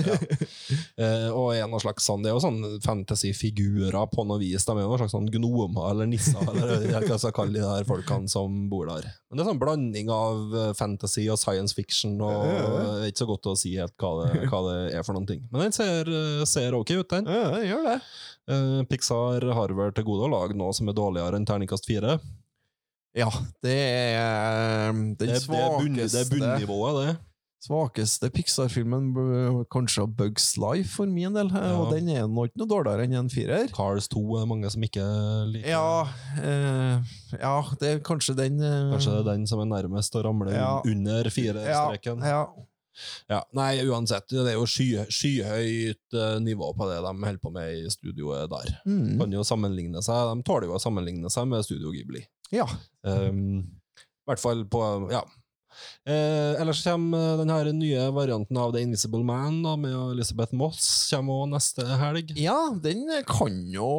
Eh, og en av slags sånn, Det er jo sånn fantasy-figurer på noe vis. De er jo noen slags sånn gnomer eller nisser, eller hva jeg skal kalle de der folkene som bor der. Men det er sånn blanding av eh, fantasy og science fiction, og det er ikke så godt å si helt hva det, hva det er for noen ting. Men den ser, ser ok ut, den. Ja, det gjør det. Eh, Pixar har vel til gode å lage noe som er dårligere enn terningkast fire. Ja, det er um, den Det, svakeste det, er bunnivået, det. Svakeste Pixar-filmen kanskje Bugs Life for min del, Ja. og den er nå ikke noe dårligere enn en firer. Cars 2 er mange som ikke liker. Ja, eh, ja, det er kanskje den eh, Kanskje det er den som er nærmest å ramle Ja. under ja, ja. Ja, nei, uansett, det er jo sky, skyhøyt eh, nivå på det de holder på med i studioet der. Mm. Kan jo sammenligne seg, De tåler jo å sammenligne seg med Studio Ghibli. ja. Um, I hvert fall på Ja. Eh, ellers kommer den her nye varianten av The Invisible Man da, med Elizabeth Moss kommer også neste helg. Ja, den kan jo,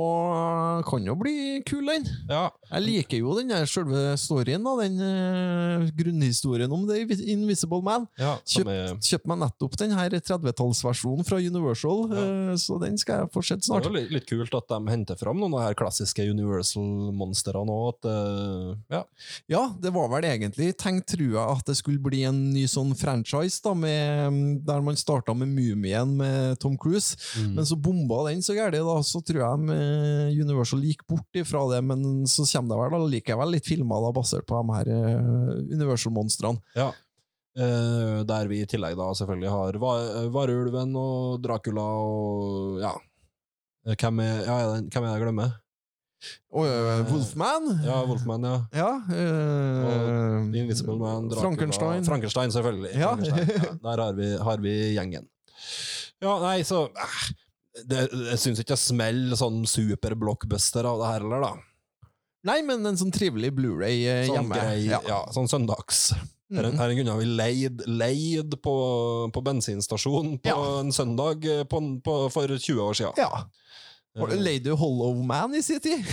kan jo bli kul, den. Ja, Jeg liker jo den der selve storyen, da, den eh, grunnhistorien om The Invisible Man. ja som Kjøpt, er, kjøpt meg nettopp den her 30-tallsversjonen fra Universal, eh, så den skal jeg få sett det er jo litt, kult at de henter fram noen av de her klassiske Universal-monstrene òg. Eh, ja. Ja, det var vel egentlig tenkt, tror jeg, at det skulle bli en ny sånn franchise, da, med, der man starta med Mumien med Tom Cruise, Mm. men så bomba den så gærent, da, så tror jeg Universal gikk bort ifra det, men så kommer det vel da likevel litt filmer da, basert på de her eh, Universal-monstrene. Ja. Eh, der vi i tillegg da selvfølgelig har Varulven og Dracula og ja. Eh, Hvem er, ja, hvem er det jeg glemmer? Og uh, Wolfman? Ja, Wolfman, ja. Ja, eh, Invisible Man, Dracula Frankenstein. Frankenstein, selvfølgelig. Ja. Frankenstein, ja. Der har vi, har vi gjengen. Ja, nei, så eh, det, Jeg syns ikke det smeller sånn super-blockbuster av det her heller, da. Nei, men en sånn trivelig Blu-ray eh, Sånn hjemme. grei, ja. ja. sånn søndags. Her, Mhm. her kunne vi leid, leid på, på bensinstasjon på en søndag eh, på, på, for 20 år siden. ja. Var det Lady Hollow Man i sin tid?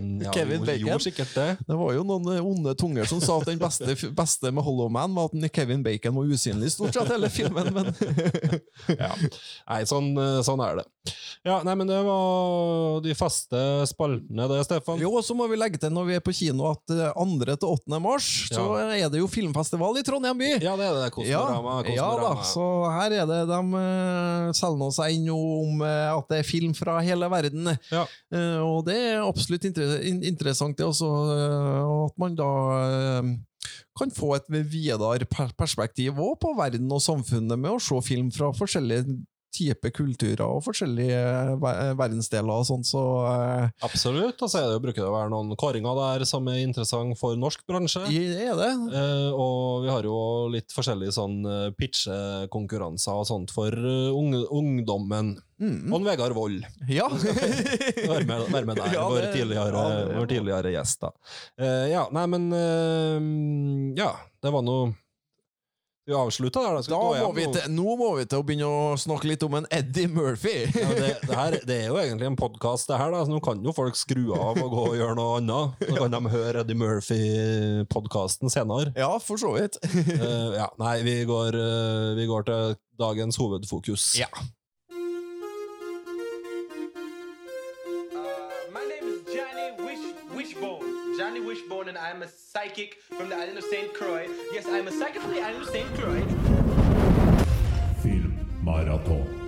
Mm, ja, Kevin Bacon? Sikkert det. Det var jo noen eh, onde tunger som sa at den beste, beste med Hollow Man var at Kevin Bacon var usynlig stort sett hele filmen, men Ja. Nei, sånn, eh, sånn er det. Ja, nei, men det var de faste spaltene, det, Stefan. Jo, og så må vi legge til når vi er på kino at eh, 2. til 8. mars så er det jo filmfestival i Trondheim by. Ja, det er det. Kosmorama. ja, ja da, så her er det de selger nå seg inn om eh, at det er film fra hele verden. Ja. Eh, og det er absolutt inter interessant, det også, eh, at man da eh, kan få et videre perspektiv også på verden og samfunnet med å se film fra forskjellige type kulturer og forskjellige verdensdeler og sånn, så eh, Absolutt. Og så altså, bruker det å være noen kåringer der som er interessant for norsk bransje. det er det. Eh, og vi har jo litt forskjellige sånn eh, pitchekonkurranser og sånt for eh, unge, ungdommen. Mm. Og Vegard Wold. Ja. Vær med, vær med der, Ja, vår, tidligere, ja, tidligere gjest, da. Eh, ja, nei, men eh, Ja, det var noe Vi avslutta der, da. Skal Da må vi nå? til, nå må vi til å begynne å snakke litt om en Eddie Murphy. Ja, det, det, her, det er jo egentlig en podkast, det her, da, så nå kan jo folk skru av og gå og gjøre noe annet. Så kan de høre Eddie Murphy-podkasten senere. Ja, for så vidt. uh, ja, nei, vi går, uh, vi går til dagens hovedfokus. Ja. I'm a psychic from the island of St. Croix. Yes, I'm a psychic from the island of St. Croix. Filmmaraton.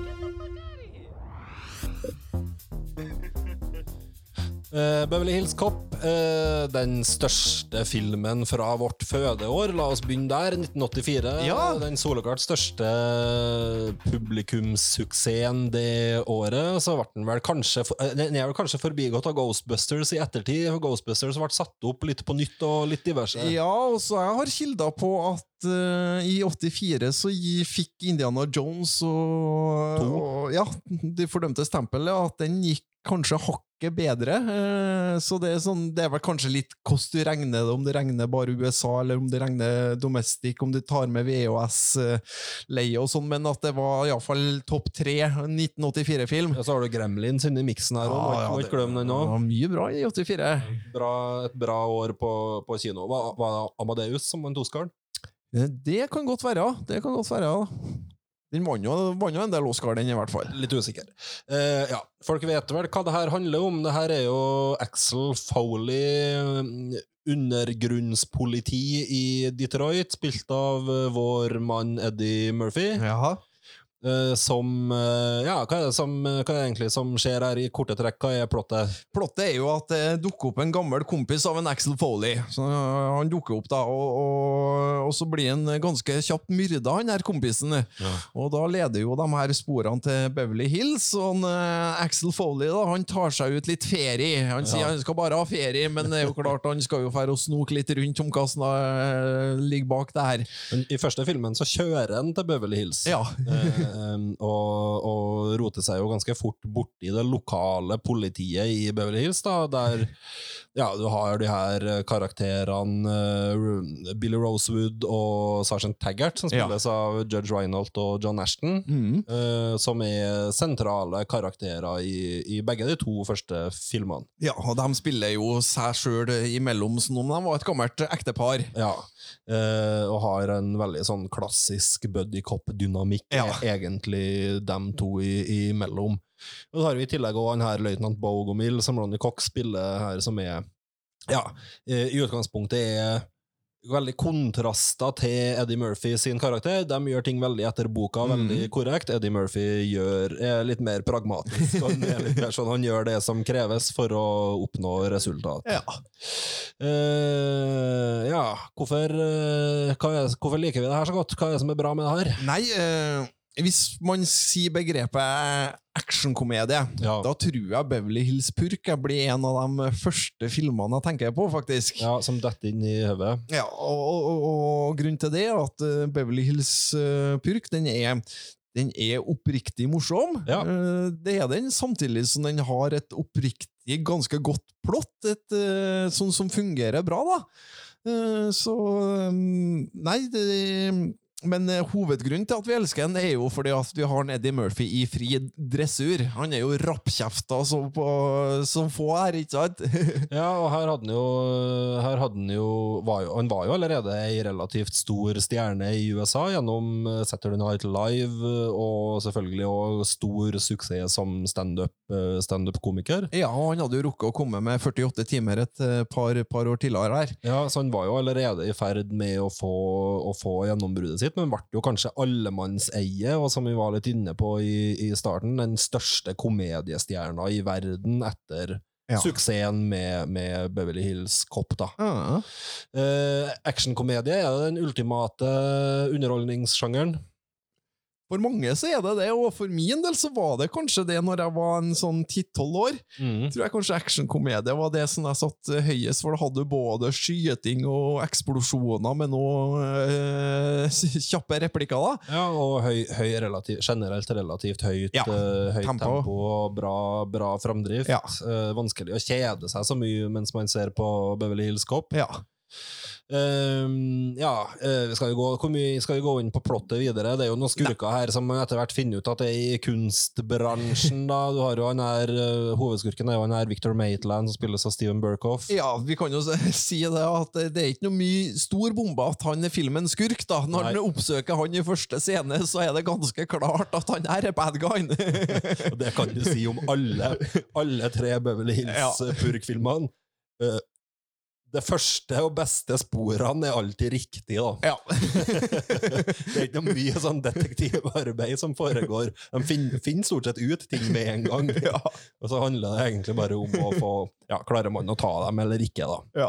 Eh, Beverly Hills Cop, uh, den største filmen fra vårt fødeår. La oss begynne der. 1984. Ja. Den soleklart største publikumssuksessen det året. Så ble den vel kanskje for- uh, Den er vel kanskje forbigått av Ghostbusters i ettertid. for Ghostbusters ble satt opp litt på nytt og litt diverse. Ja, og så jeg har kilder på at i 84 så fikk Indiana Jones og, og Ja, De fordømte stempelet, at den gikk kanskje hakket bedre. eh, så det er, sånn, det er vel kanskje litt hvordan du regner det, om det regner bare USA, eller om det regner domestic, om du tar med VHS-leie og sånn, men at det var iallfall topp tre 1984-film. Ja, så har du Gremlins inni miksen her òg. Må ikke glemme den òg. var mye bra i 84. Bra, et bra år på, på kino. Var, var det Amadeus som vant Oscaren? Eh, Det kan godt være. Det kan godt være. ja. Den vant jo, vant jo en del Oscar, den i hvert fall. Litt usikker. Eh, ja, Folk vet vel hva det her handler om. Det her er jo Axel Foley, mm, undergrunnspoliti i Detroit, spilt av eh, vår mann Eddie Murphy. Jaha. Eh, som uh, Ja, hva er, det som, hva er det egentlig som skjer her i korte trekk? Hva er plottet? Plottet er jo at det dukker opp en gammel kompis av en Axel Foley. Så uh, Han dukker opp da, og, og, og så blir han ganske kjapt myrda, han her kompisen. Og da leder jo de her sporene til Beverly Hills, og han, Axel Foley da, han tar seg ut litt ferie. Han sier Ja. han skal bare ha ferie, men det er jo klart han skal jo fære og snoke litt rundt om hva som ligger bak det her. Men I første filmen så kjører han til Beverly Hills. Ja. Eh, og, og roter seg jo ganske fort borti det lokale politiet i Beverly Hills, da, der ja, du har de her eh, karakterene eh, Billy Rosewood og Sergeant Taggart, som Ja. spilles av Judge Reinholt og John Ashton, Mm. uh, som er sentrale karakterer i, i begge de to første filmene. Ja, og de spiller jo seg sjøl imellom som om de var et gammelt ektepar. Ja, uh, og har en veldig sånn klassisk buddy cop-dynamikk, Ja. egentlig dem to i- imellom. Og så har vi i tillegg også han her løytnant Bogomil, som Ronny Cox spiller her, som er, ja, eh, i utgangspunktet er veldig kontraster til Eddie Murphy sin karakter. De gjør ting veldig etter boka, veldig korrekt. Eddie Murphy gjør, er litt mer pragmatisk. Han, litt mer sånn, han gjør det som kreves for å oppnå resultat. Ja. Uh, ja, hvorfor, uh, hvorfor liker vi det her så godt? Hva er det som er bra med det her? Nei, eh, hvis man sier begrepet actionkomedie, Ja. da tror jeg Beverly Hills Purk blir en av de første filmene jeg tenker på, faktisk. Ja, Som detter inn i hodet? Ja, og, og, og, grunnen til det er at eh, Beverly Hills eh, Purk, den er den er oppriktig morsom. Ja. Eh, Det er den, samtidig som den har et oppriktig, ganske godt plott, et, sånt sånn som fungerer bra, da. Så Nei, det men eh, hovedgrunnen til at vi elsker han, er jo fordi at vi har en Eddie Murphy i fri dressur. Han er jo rappkjefta som, som få her, ikke sant? Ja, og her hadde han jo, her hadde han jo, var jo Han var jo allerede ei relativt stor stjerne i USA gjennom eh, Saturday Night Live, eh, og selvfølgelig også stor suksess som standup-komiker. Stand Ja, og han hadde jo rukket å komme med 48 timer et par, par år tidligere her. Ja, så han var jo allerede i ferd med å få, å få gjennombruddet sitt, men ble jo kanskje allemannseie, og som vi var litt inne på i, i starten, den største komediestjerna i verden etter Ja. suksessen med, med Beverly Hills Cop, da. Ja. Uh, Actionkomedie er den ultimate underholdningssjangeren. For mange så er det det, og for min del så var det kanskje det når jeg var en sånn 10-12 år. Mm. Tror jeg kanskje actionkomedie var det som jeg satt eh, høyest, for da hadde du både skyting og eksplosjoner med noen øh, kjappe replikker. da. Ja, og høy, høy relativ, generelt relativt høyt, Ja, øh, høyt tempo. tempo. og bra, bra framdrift. Ja. Øh, vanskelig å kjede seg så mye mens man ser på Beverly Hills Cop. Ja. Ehm, ja, eh, vi skal jo gå, mye skal vi gå inn på plottet videre? Det er jo noen skurker her som etter hvert finner ut at det er i kunstbransjen. da. Du har jo han her, eh, Hovedskurken er jo han her Victor Maitland, som spilles av Steven Burkhoff. Ja, vi kan jo si det at det er ikke noe mye stor bombe at han er filmens skurk. da. Når Nei. han oppsøker han i første scene, så er det ganske klart at han er bad guyen. Det kan du si om alle, alle tre Beverly Ja. Hills-purk-filmene. Det første og beste sporene er alltid riktig, da. ja. Det er ikke noe mye sånn detektivarbeid som foregår. De finner, finner stort sett ut ting med en gang. Og så handler det egentlig bare om å få ja, Klarer man å ta dem eller ikke, da. ja.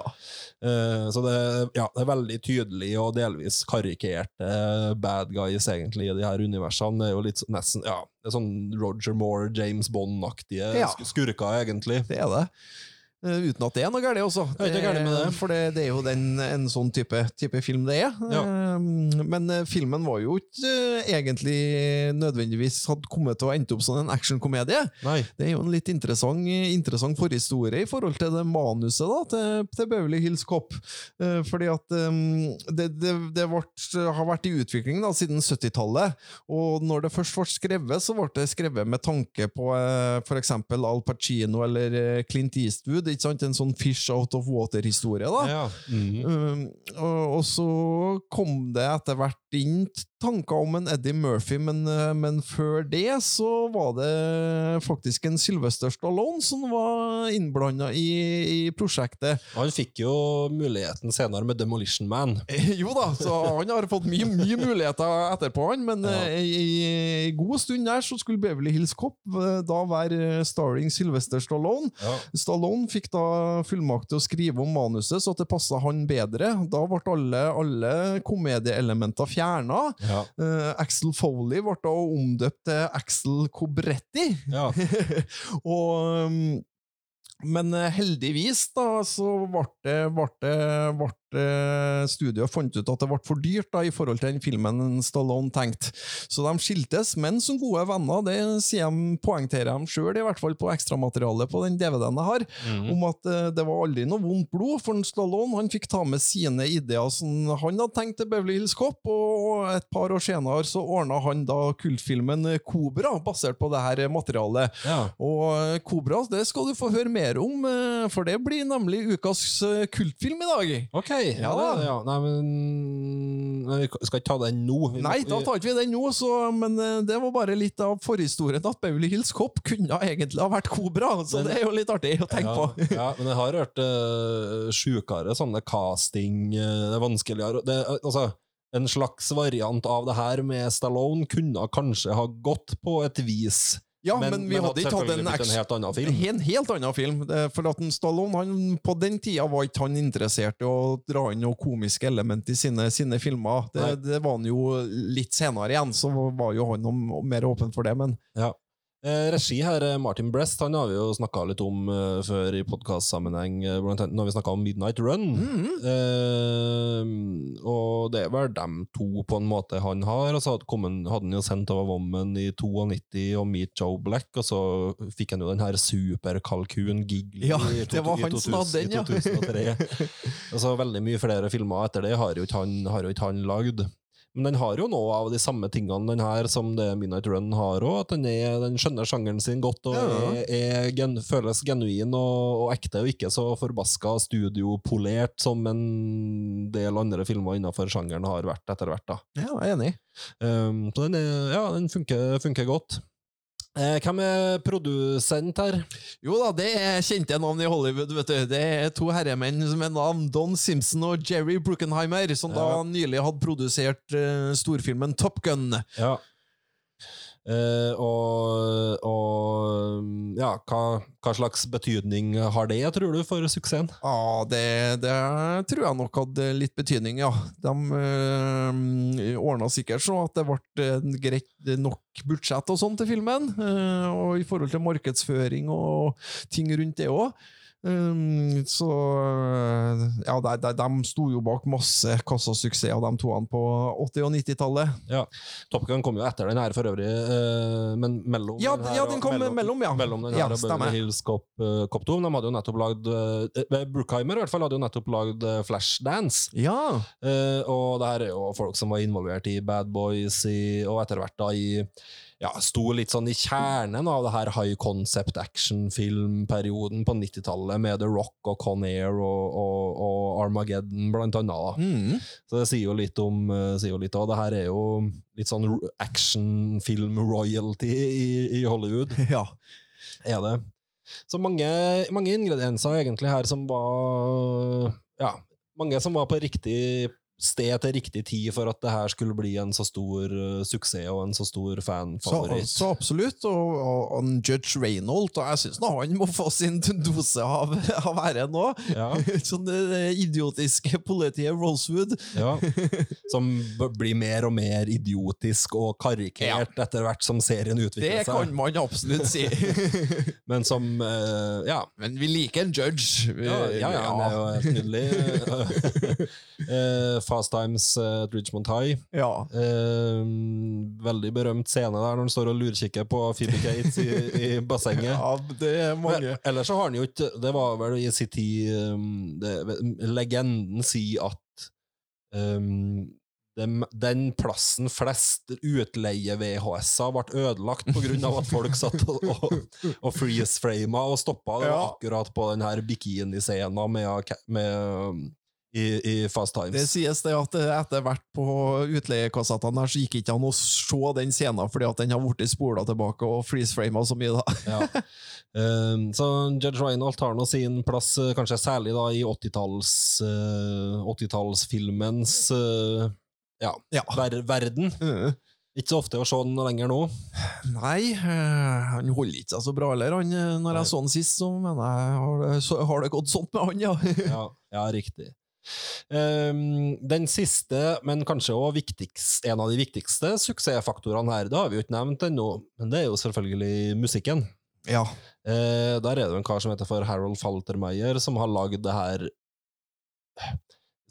Uh, så det, ja, det er veldig tydelig og delvis karikerte bad guys, egentlig, i de her universene. Det er jo litt nesten ja, det er sånn Roger Moore, James Bond-aktige Ja. skurker, egentlig. Det er det. Eh, Uten at det er noe galt, også. er ikke galt med det. For det, det er jo den, en sånn type, type film det er. Ja. Eh, Men eh, filmen var jo ikke eh, egentlig nødvendigvis hadde kommet til å ende opp som en actionkomedie. Det er jo en litt interessant, interessant forhistorie i forhold til det manuset da, til, til Beverly Hills Cop. Eh, fordi at um, det, det, det vart, har vært i utvikling da, siden 70-tallet, og når det først ble skrevet, så ble det skrevet med tanke på f.eks. Al Pacino eller eh, Clint Eastwood, ikke sant? En sånn fish out of water-historie da. Ja. Mhm. uh, og, og så kom det etter hvert inn tanker om en Eddie Murphy, men, uh, men før det så var det faktisk en Sylvester Stallone som var innblanda i, i prosjektet. Han fikk jo muligheten senere med Demolition Man. Jo da, så han har fått mye, mye muligheter etterpå, han, men Ja. uh, i, i god stund der så skulle Beverly Hills Cop da være starring Sylvester Stallone. Ja. Stallone fikk da fullmakt til å skrive om manuset, så at det passa han bedre. Da ble alle, alle komedieelementer fjerna. Ja. Uh, Axel Foley ble da omdøpt til Axel Cobretti. Ja. og um, men heldigvis da, så ble det, ble det, ble det Studio fant ut at det ble for dyrt da, i forhold til den filmen Stallone tenkte. Så de skiltes, men som gode venner. Det sier de, poengterer de sjøl, i hvert fall på ekstramaterialet på den DVD-en jeg har, Mhm. om at eh, det var aldri noe vondt blod. For Stallone han fikk ta med sine ideer som han hadde tenkt til Beverly Hills Cop, og et par år senere så ordna han da kultfilmen Kobra, basert på det her materialet. ja. Og eh, Kobra det skal du få høre mer om, eh, for det blir nemlig ukas eh, kultfilm i dag. Ok. Ja, Ja det, ja. Nei, men men, Vi skal ikke ta den nå. Vi Nei, da tar ikke vi den nå, så, men eh, det var bare litt av forhistorien at Beverly Hills Cop kunne egentlig ha vært Kobra, så Men- det er jo litt artig å tenke ja, på. ja, men jeg har hørt uh, sjukere sånne casting uh, Det er vanskeligere det, uh, altså, En slags variant av det her med Stallone kunne kanskje ha gått på et vis. Ja, men, vi hadde ikke hatt en, en helt annen film. En helt annen film. For at en Stallone han, på den tida var ikke han interessert i å dra inn noe komiske element i sine, sine filmer. Det, det var han jo litt senere igjen, så var jo han mer åpen for det. Men Ja. Eh, regi her, eh, Martin Brest, han har vi jo snakka litt om eh, før i podkastsammenheng, blant annet når vi snakka om Midnight Run. Eh, og det er vel dem to på en måte han har. Og så hadde, han jo sendt over Woman i 92 og Meet Joe Black, og så fikk han jo den her superkalkun Giggly Ja, i det var to- i han som hadde den, ja. i 2003. og så veldig mye flere filmer etter det har jo ikke han, har jo ikke han lagd. Men den har jo noe av de samme tingene den her som det Midnight Run har òg. At den, er, den skjønner sjangeren sin godt og Ja. er, er gen, føles genuin og, og ekte, og ikke så forbaska studiopolert som en del andre filmer innenfor sjangeren har vært etter hvert. da. ja, jeg er enig. Um, så den, er, ja, den funker, funker godt. Eh, hvem er produsent her? Jo da, det er kjente navn i Hollywood. vet du. Det er to herremenn som er navn Don Simpson og Jerry Bruckenheimer, som da nylig hadde produsert uh, storfilmen Top Gun. Ja. Eh, og, og ja, hva, hva slags betydning har det, tror du, for suksessen? Ja, det, det tror jeg nok hadde litt betydning, ja. De uh, ordna sikkert så at det ble greit nok budsjett og sånn til filmen. Uh, og i forhold til markedsføring og ting rundt det òg. Så øh, ja, de, de, de sto jo bak masse kassasuksesser, de toene på 80- og 90-tallet. Ja. Top Gun kom jo etter den her for øvrig, eh, men mellom Ja, den her ja, den kom mellom, ja. Mellom den her Ja, og. Beverly Hills Cop, uh, Cop 2. De hadde jo nettopp lagd uh, Brookheimer i hvert fall hadde jo nettopp lagd uh, Flashdance. Ja. Uh, og det her er jo folk som var involvert i Bad Boys i, og etter hvert da i ja, sto litt sånn i kjernen av det her high concept action-filmperioden på 90-tallet med The Rock og Con Air og, og, og Armageddon, blant annet. Mm. Så det sier jo litt om uh, sier jo litt, Og det her er jo litt sånn ro- actionfilm-royalty i, i Hollywood, ja. er det. Så mange, mange ingredienser egentlig her som var Ja, mange som var på riktig sted til riktig tid for at det her skulle bli en så stor uh, suksess og en så stor Så, fanfavoritt. så absolutt. Og, og, og Judge Reynold, og jeg syns han må få sin dose av, av ære nå. Ja, Sånn det idiotiske politiet Rosewood. ja. Som blir mer og mer idiotisk og karikert etter hvert som serien utvikler seg. Det kan man absolutt si. Men som uh, Ja, Men vi liker en judge. Ja, ja, ja, han er jo helt nydelig. Eh, Fast Times eh, at Richmond High. Ja. Eh, veldig berømt scene der når han står og lurkikker på Phoebe Cates i, i bassenget. ja, det er mange. Men Ellers så har han jo ikke Det var vel i sin tid um, Legenden sier at um, den, den plassen flest utleie-VHS-er ble ødelagt av at folk satt og, og, og freeze-frama og stoppa. Det var akkurat på den her bikini-scenen med, med, i, i Fast Times. Det sies det at etter hvert på utleiekassettene her så gikk ikke an å se den scenen fordi at den har blitt spola tilbake og freeze-frama så mye. da. Ja. Um, så Judge Reinhold har nå sin plass, eh, kanskje særlig da i 80-talls, eh, 80-tallsfilmens eh, ja, Ja. ver verden. Ikke så ofte å se den lenger nå. Nei, han holder ikke seg så bra heller. Når Nei. jeg så han sist, så mener jeg har det, så har det gått sånt med han, ja. Ja, ja riktig. Um, den siste, men kanskje også en av de viktigste suksessfaktorene her, det har vi jo ikke nevnt ennå, men det er jo selvfølgelig musikken. ja. Eh, der er det jo en kar som heter for Harold Faltermeyer, som har lagd det her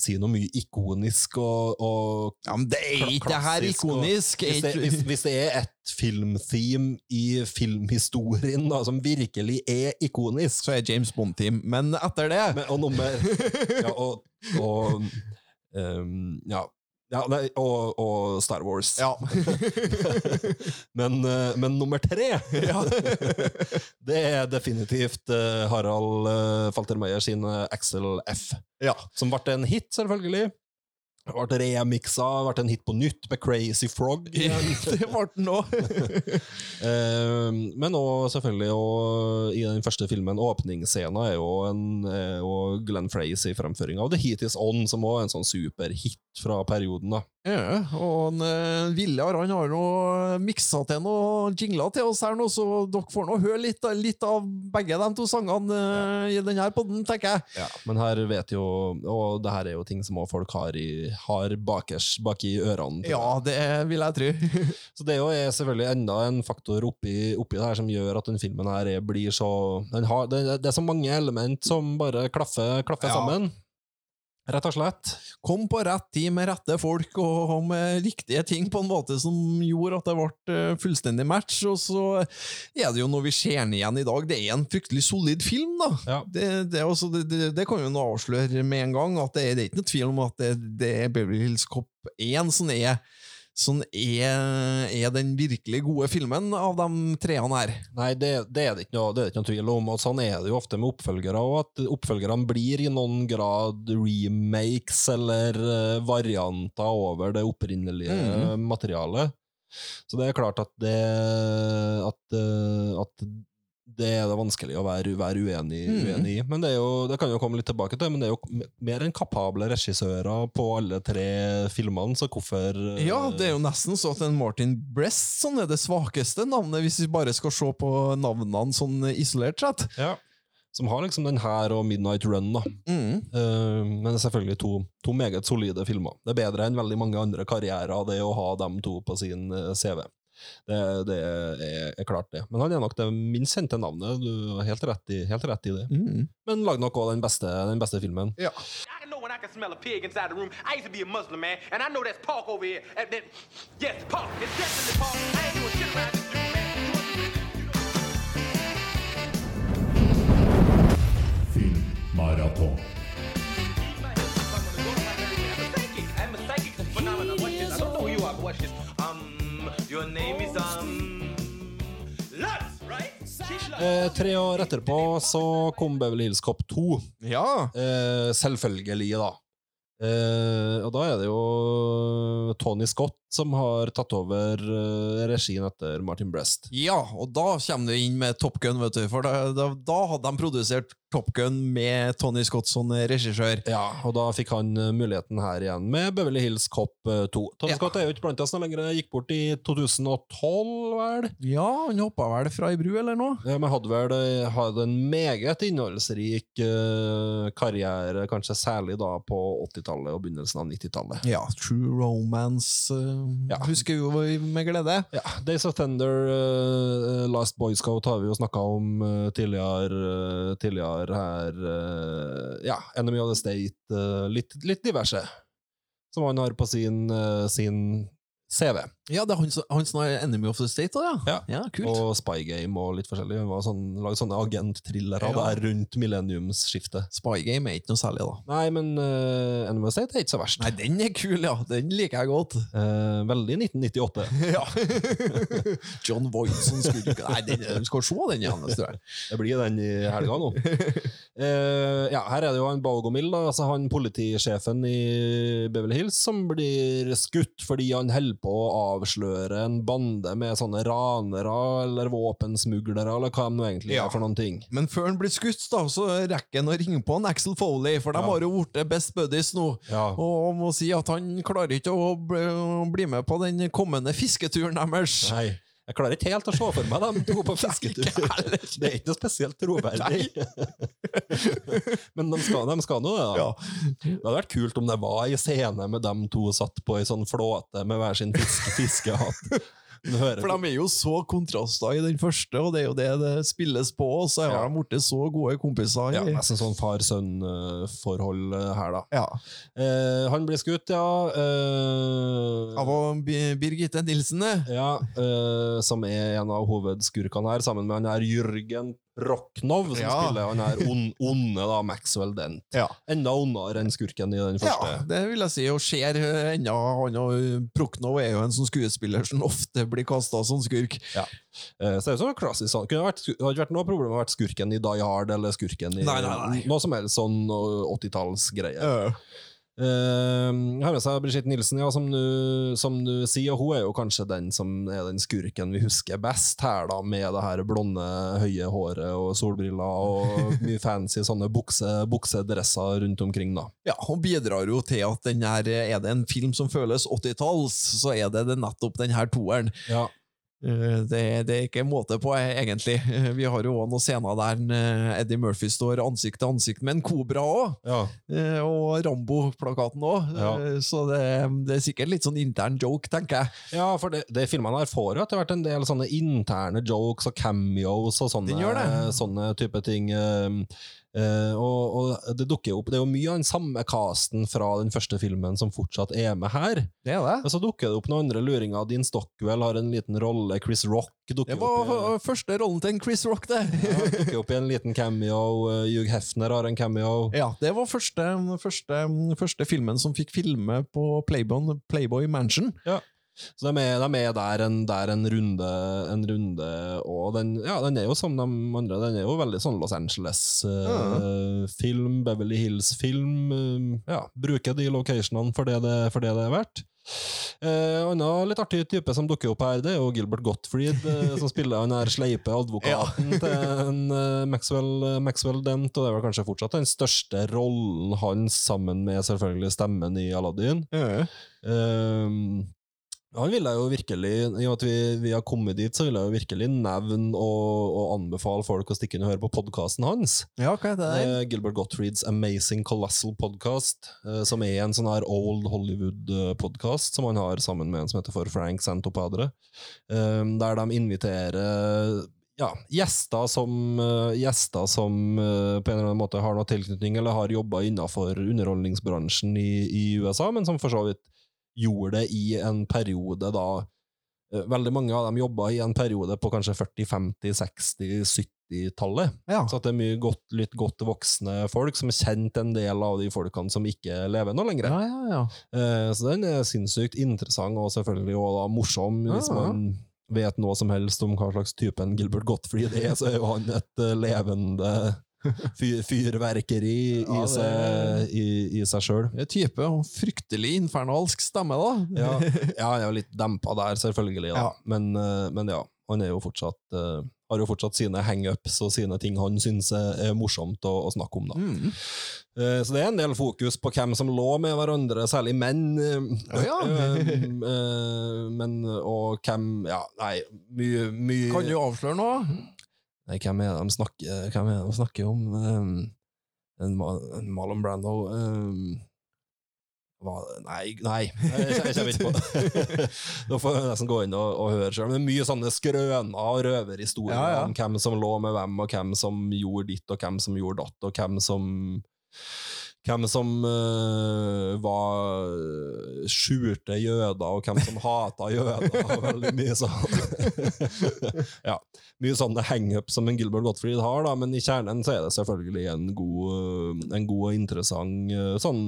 Si noe mye ikonisk og, og Ja, men det er ikke det her ikonisk! og- hvis det, hvis, hvis det er et filmtheme i filmhistorien da, som virkelig er ikonisk Så er James Bond-team. Men etter det men, Og nummer ja, og, og um, ja, ja nei, og, og Star Wars. Ja. men, eh, men nummer tre Det er definitivt eh, Harald Faltermeier sin eh, Axel F. ja. Som ble en hit, selvfølgelig. Ble remiksa, ble en hit på nytt med Crazy Frog. det ble den òg. Men òg selvfølgelig og i den første filmen, åpningsscenen, er jo, en, jo Glenn Freys i fremføring av The Heat Is On, som òg er en sånn superhit fra perioden. da. Ja, og en, eh, Viljar han har nå miksa til noen jingler til oss her nå, så dere får nå høre litt, litt av begge de to sangene ja. i denne podden, tenker jeg. Ja, Men her vet jo Og det her er jo ting som folk har, i, har bakers, bak i ørene. Ja, det vil jeg tro. Så det er jo selvfølgelig enda en faktor oppi, oppi det her som gjør at den filmen her er, blir så den har, det, det er så mange element som bare klaffer, klaffer Ja. sammen. Rett og slett. Kom på rett tid med rette folk og med riktige ting på en måte som gjorde at det ble eh, fullstendig match. Og så er det jo når vi ser den igjen i dag, det er en fryktelig solid film, da. Ja. Det, det, også, det, det, kan jo nå avsløre med en gang, at det, er- det ikke noe tvil om at det, det er Beverly Hills Cop 1 som er, som er, er den virkelig gode filmen av de treene her. Nei, det, det er det ikke noe, det er ikke noe tvil om. Og sånn er det jo ofte med oppfølgere og at oppfølgerne blir i noen grad remakes eller eh, varianter over det opprinnelige Mhm. materialet. Så det er klart at det at, eh, at det er det vanskelig å være, være uenig, Mm. uenig i. Men det, er jo, det kan jo komme litt tilbake til, men det er jo mer enn kapable regissører på alle tre filmene, så hvorfor eh, Ja, det er jo nesten så at en Martin Brest sånn er det svakeste navnet, hvis vi bare skal se på navnene sånn isolert sett. ja, Som har liksom den her og Midnight Run, da. Mm. Uh, men det er selvfølgelig to, to meget solide filmer. Det er bedre enn veldig mange andre karrierer, det å ha dem to på sin eh, CV. Det, det er, er klart, det. Men han er nok det minst kjente navnet. Du har helt rett i, helt rett i det. Mm. Men lag nok òg den, den beste filmen. Ja. I can know when I can smell a pig inside the room. I used to be a Muslim man, and I know that's pork over here. And that- yes, pork. It's definitely pork. I ain't doing shit around this Eh, tre år etterpå så kom Beverly Hills Cop 2. ja. Eh, selvfølgelig, da. Eh, og da er det jo Tony Scott som har tatt over eh, regien etter Martin Brest. Ja, og da kommer du inn med Top Gun, vet du. For da, da, da hadde de produsert Top Gun med Tony Scott som regissør. Ja, og da fikk han eh, muligheten her igjen med Beverly Hills Cop eh, 2. Tony Ja. Scott er jo ikke blant oss lenger, gikk bort i 2012, vel? Ja, han hoppa vel fra ei bru, eller noe? Ja, men hadde vel eh, hadde en meget innholdsrik uh, karriere, kanskje særlig da på 80-tallet og begynnelsen av 90-tallet. Ja, True Romance uh, Ja. husker vi med glede. Ja, Days of Thunder, uh, Last Boy Scout har vi jo snakka om eh, tidligere, tidligere her. eh, ja, Enemy of the State, eh, litt, litt diverse. Som han har på sin, eh, sin CV. Ja, det er han, som- han som er Enemy of the State da, ja. Ja. kult. Og Spy Game og litt forskjellig. Han var sånn, lagde sånne agent-thrillere Ja. der rundt millenniumsskiftet. Spy Game er ikke noe særlig, da. Nei, men uh, Enemy of the State er ikke så verst. Nei, den er kul, ja. Den liker jeg godt. Eh, veldig 1998. ja. John Voight skulle ikke Nei, den, du skal se den igjen, tror jeg. Det blir den i helga nå. Eh, ja, her er det jo en Bogomil, da, altså han politisjefen i Beverly Hills, som blir skutt fordi han holder på å avsløre en bande med sånne ranere eller våpensmuglere, eller hva de egentlig Ja. er for noen ting. Men før han blir skutt, da, så rekker han å ringe på en Axel Foley, for de Ja. har jo blitt best buddies nå. Ja. Og må si at han klarer ikke å bli, med på den kommende fisketuren deres. Nei. Jeg klarer ikke helt å se for meg dem to på fisketur. Det er ikke noe spesielt troverdig. Men de skal, de skal nå det, da. Ja. Det hadde vært kult om det var ei scene med dem to satt på ei sånn flåte med hver sin fiske, fiskehatt. For de er jo så kontraster i den første, og det er jo det det spilles på, og så har Ja. de blitt så gode kompiser. ja, nesten sånn far-sønn-forhold her, da. ja. Eh, han blir skutt, ja. Eh, Av Birgitte Nilsen, det. ja eh, som er en av hovedskurkene her, sammen med han her Jørgen Roknov, som Ja. spiller han her on, onde da, Maxwell Dent. Ja. Enda ondere enn skurken i den første. Ja, det vil jeg si, og ser enda Han og Proknov er jo en sånn skuespiller som ofte blir kasta som skurk. Eh, Så det er jo sånn klassisk sånn. Kunne vært, hadde vært noe problem med å være skurken i Die Hard eller skurken i Nei, nei, nei. noe som helst sånn 80-tallsgreie. Ja. Uh, har med seg Brigitte Nilsen, ja, som du, som du sier, hun er jo kanskje den som er den skurken vi husker best her, da, med det her blonde, høye håret og solbriller og mye fancy sånne bukse, buksedresser rundt omkring, da. Ja, og bidrar jo til at den her, er det en film som føles 80-talls, så er det, det nettopp den her toeren. Ja. Eh, Det, det er ikke måte på, eh, egentlig. Eh, Vi har jo også noen scener der Eddie Murphy står ansikt til ansikt med en kobra òg. ja. Og Rambo-plakaten òg. Ja. Så det, det er sikkert litt sånn intern joke, tenker jeg. Ja, for det, det filmene her får jo etter hvert en del sånne interne jokes og cameos og sånne, sånne type ting. Eh, og, og det dukker opp Det er jo mye av den samme casten fra den første filmen som fortsatt er med her. Det er det. Og så dukker det opp noen andre luringer. Dean Stockwell har en liten rolle. Chris Rock dukker Det opp, i, var første rollen til en Chris Rock, det. ja, dukker opp i en liten cameo. eh, Hugh Hefner har en cameo. Ja, det var første, første, første filmen som fikk filme på Playboy, Playboy Mansion. Så de er, de er der, en, der en runde, en runde og den, ja, den er jo som de andre. Den er jo veldig sånn Los Angeles-film, Beverly Hills-film. ja, bruker de locationene for det det, for det det er verdt. Eh, annen litt artig type som dukker opp her, det er jo Gilbert Gottfried, uh, som spiller han her sleipe advokaten til en, uh, Maxwell, eh, Maxwell Dent, og det er vel kanskje fortsatt den største rollen hans, sammen med selvfølgelig stemmen i Aladdin. Ehm, han vil jeg jo virkelig, i og med at vi, vi har kommet dit, så vil jeg jo virkelig nevne og, og anbefale folk å stikke inn og høre på podkasten hans. Ja, hva heter det? Eh, Gilbert Gottfrieds Amazing Colossal Podcast, eh, som er en sånn her old Hollywood-podkast som han har sammen med en som heter for Frank Santopadre, eh, der de inviterer ja, gjester som, eh, gjester som eh, på en eller annen måte har noe tilknytning eller har jobba innafor underholdningsbransjen i, i USA, men som for så vidt gjorde det i en periode da eh, Veldig mange av dem jobba i en periode på kanskje 40-, 50-, 60-, 70-tallet. Ja. Så det er mye godt, litt godt voksne folk som har kjent en del av de folkene som ikke lever noe lenger. Ja, ja, ja. Eh, Så den er sinnssykt interessant og selvfølgelig også da morsom. Hvis man vet noe som helst om hva slags type Gilbert Gottfried er, så er jo han et eh, levende fyr, fyrverkeri i, Ja, det- seg, i, i seg sjøl. Type fryktelig infernalsk stemme, da. Ja, ja, han er litt dempa der, selvfølgelig, da. Ja. Men, eh, men ja, han er jo fortsatt uh, har jo fortsatt sine hangups og sine ting han syns er, morsomt å, å snakke om. da. Mm. Uh, Så det er en del fokus på hvem som lå med hverandre, særlig menn. Uh, ja. men, og hvem Ja, nei, mye, mye Kan du avsløre noe? Hvem er det de snakker, hvem er det de snakker om? Um, en, Ma- en Marlon Brando um, Nei, nei, jeg, jeg kommer ikke på Da får jeg nesten gå inn og, og høre sjøl. Det er mye sånne skrøner og røverhistorier Ja, ja. om hvem som lå med hvem, og hvem som gjorde ditt, og hvem som gjorde datt, og hvem som hvem som uh, var skjulte jøder, og hvem som hata jøder. Veldig mye sånn. ja, mye sånne hangup som en Gilbert Gottfried har, da, men i kjernen så er det selvfølgelig en god, en god og interessant uh, sånn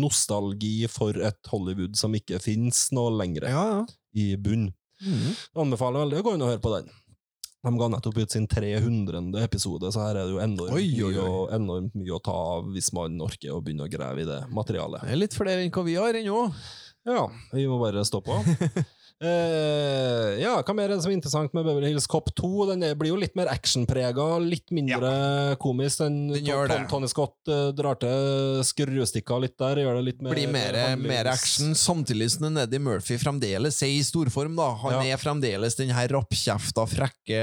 nostalgi for et Hollywood som ikke fins noe lenger Ja, ja. i bunn. Mm. Anbefaler veldig å gå inn og høre på den. De ga nettopp ut sin 300. episode, så her er det jo enormt, Oi, oi, oi. Mye, enormt mye å ta av hvis man orker å begynne å grave i det materialet. Det er litt flere enn hva vi har ennå. Ja, vi må bare stå på. Eh, ja, hva mer er det som er interessant med Beverly Hills Cop 2? Den er, blir jo litt mer actionprega, litt mindre komisk. Den, Den gjør det. Tony Scott uh, drar til skruestikker litt der, gjør det litt mer Blir mer, mer action, samtidig som Eddie Murphy fremdeles er i storform. da. Han Ja. er fremdeles den her rappkjefta, frekke,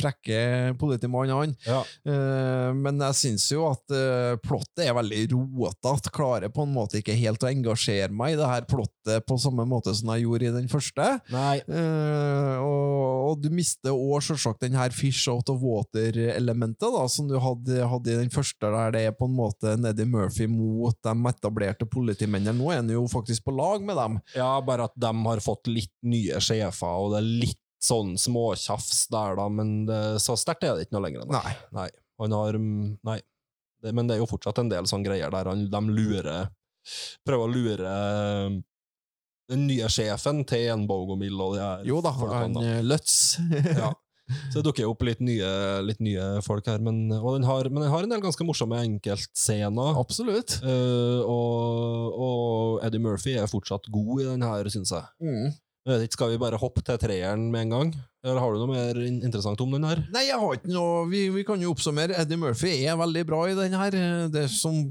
frekke politimannen, han. Ja. Uh, men jeg syns jo at uh, plottet er veldig rotete. Klarer på en måte ikke helt å engasjere meg i det her plottet på samme måte som jeg gjorde i den første. Nei, Eh, og, og du mister òg selvsagt den her fish out of water-elementet, da, som du hadde, hadde i den første, der det er på en måte Neddy Murphy mot de etablerte politimennene. Nå er han jo faktisk på lag med dem. Ja, bare at de har fått litt nye sjefer, og det er litt sånn småtjafs der, da, men det, så sterkt er det ikke noe lenger. ennå. Nei. Nei. Han har Nei. Det, men det er jo fortsatt en del sånne greier der han, de lurer Prøver å lure den nye sjefen til en Bogomil og de her Jo da, han da. eh, Lutz. Ja. Så det dukker jo opp litt nye, litt nye folk her, men, den har, men den har en del ganske morsomme enkeltscener. Absolutt. Eh, og, og Eddie Murphy er fortsatt god i den her, syns jeg. Mm. Vet Skal vi bare hoppe til treeren med en gang? Eller har du noe mer interessant om den her? Nei, jeg har ikke noe Vi, vi kan jo oppsummere. Eddie Murphy er veldig bra i den her. Det er Som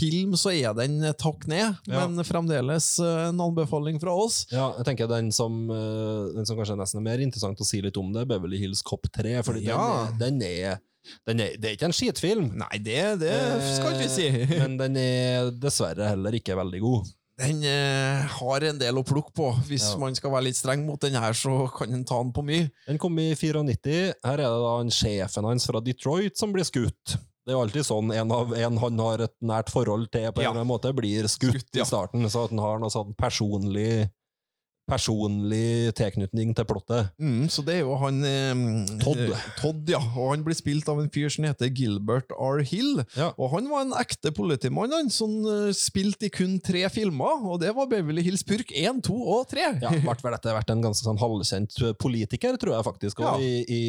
film så er den et hakk ned, Ja. men fremdeles eh, en anbefaling fra oss. Ja, jeg tenker Den som, eh, den som kanskje nesten er mer interessant å si litt om det, er Beverly Hills Cop 3. Fordi Ja. den, er, den, er, er Det er ikke en skitfilm, Nei, det, det skal ikke vi si. men den er dessverre heller ikke veldig god. Den eh, har en del å plukke på. Hvis Ja. man skal være litt streng mot den her, så kan en ta den på mye. Den kom i 94. Her er det da en sjefen hans fra Detroit som blir skutt. Det er jo alltid sånn en, av, en han har et nært forhold til, på en Ja. annen måte, blir skutt, Skutt, ja. i starten, så at han har noe sånn personlig personlig tilknytning til plottet. Mm, så det er jo han eh, Todd. eh, Todd, ja. Og han blir spilt av en fyr som heter Gilbert R. Hill. Ja. Og han var en ekte politimann, han, som uh, spilte i kun tre filmer. Og det var Beverly Hills Purk 1, 2 og 3. Ja, ble vel etter hvert en ganske sånn halvkjent politiker, tror jeg faktisk, Ja. i, i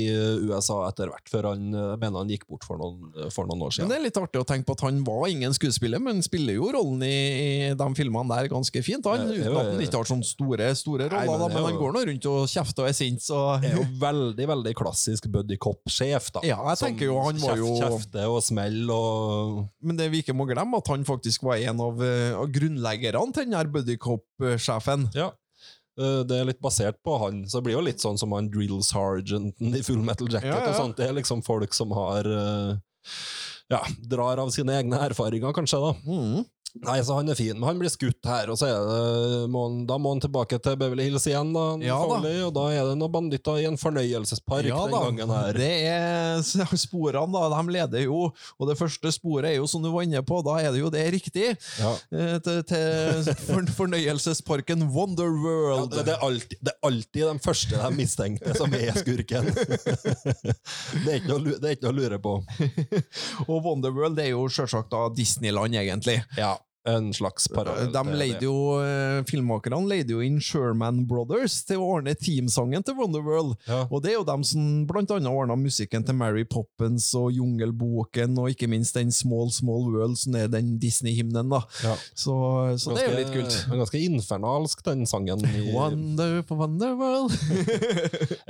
USA etter hvert, før han uh, mener han gikk bort for noen, for noen år Men det er litt artig å tenke på at han var ingen skuespiller, men spiller jo rollen i, i de filmene der ganske fint. Han, uten at han ikke har sånne store, store Nei, roller, men da, men han går nå rundt og kjefter og er sint, så er jo veldig, veldig klassisk buddy cop-sjef, da. Ja, jeg tenker jo han var jo- Kjefte og smell og Men det vi ikke må glemme, at han faktisk var en av, eh, av grunnleggerne til den her Buddy Cop-sjefen. Ja. Eh, Det er litt basert på han, så det blir jo litt sånn som han drill sergeanten i Full Metal Jacket. Ja, ja. og sånt. Det er liksom folk som har eh, Ja, drar av sine egne erfaringer, kanskje, da. Mm. Nei, så han er fin, men han blir skutt her, og så det, må han, da må han tilbake til Beverly Hills igjen, da, Ja da. Og da er det noen banditter i en fornøyelsespark Ja den da, gangen her. det er sporene, da. De leder jo, og det første sporet er jo, som du var inne på, da er det jo det riktig, Ja. eh, til, til for, fornøyelsesparken Ja, Wonderworld. det, det, er alltid, det er alltid de første de mistenkte som er skurken. det, er ikke noe, det er ikke noe å lure på. Og Wonderworld det er jo selvsagt Disneyland, egentlig. Ja, en slags parallell. De leide jo, eh, Filmmakerne leide jo inn Sherman Brothers til å ordne teamsangen til Wonderworld. Ja. Og det er jo dem som blant annet ordna musikken til Mary Poppins og Jungelboken, og ikke minst den Small Small World, som er den Disney-hymnen. da. Ja. Så, så det er jo litt kult. Ganske- Ganske infernalsk, den sangen. I, Wonder for Wonderworld.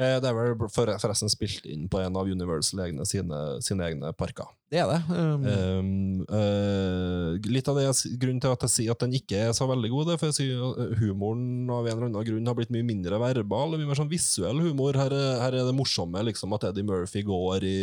Eh, det er vel forresten spilt inn på en av Universal egne, sine, sine egne parker. Det er det. Um, Um, uh, litt av det grunnen til at jeg sier at den ikke er så veldig god, det er for jeg sier at humoren av en eller annen grunn har blitt mye mindre verbal, mye mer sånn visuell humor. Her er, her er det morsomme liksom at Eddie Murphy går i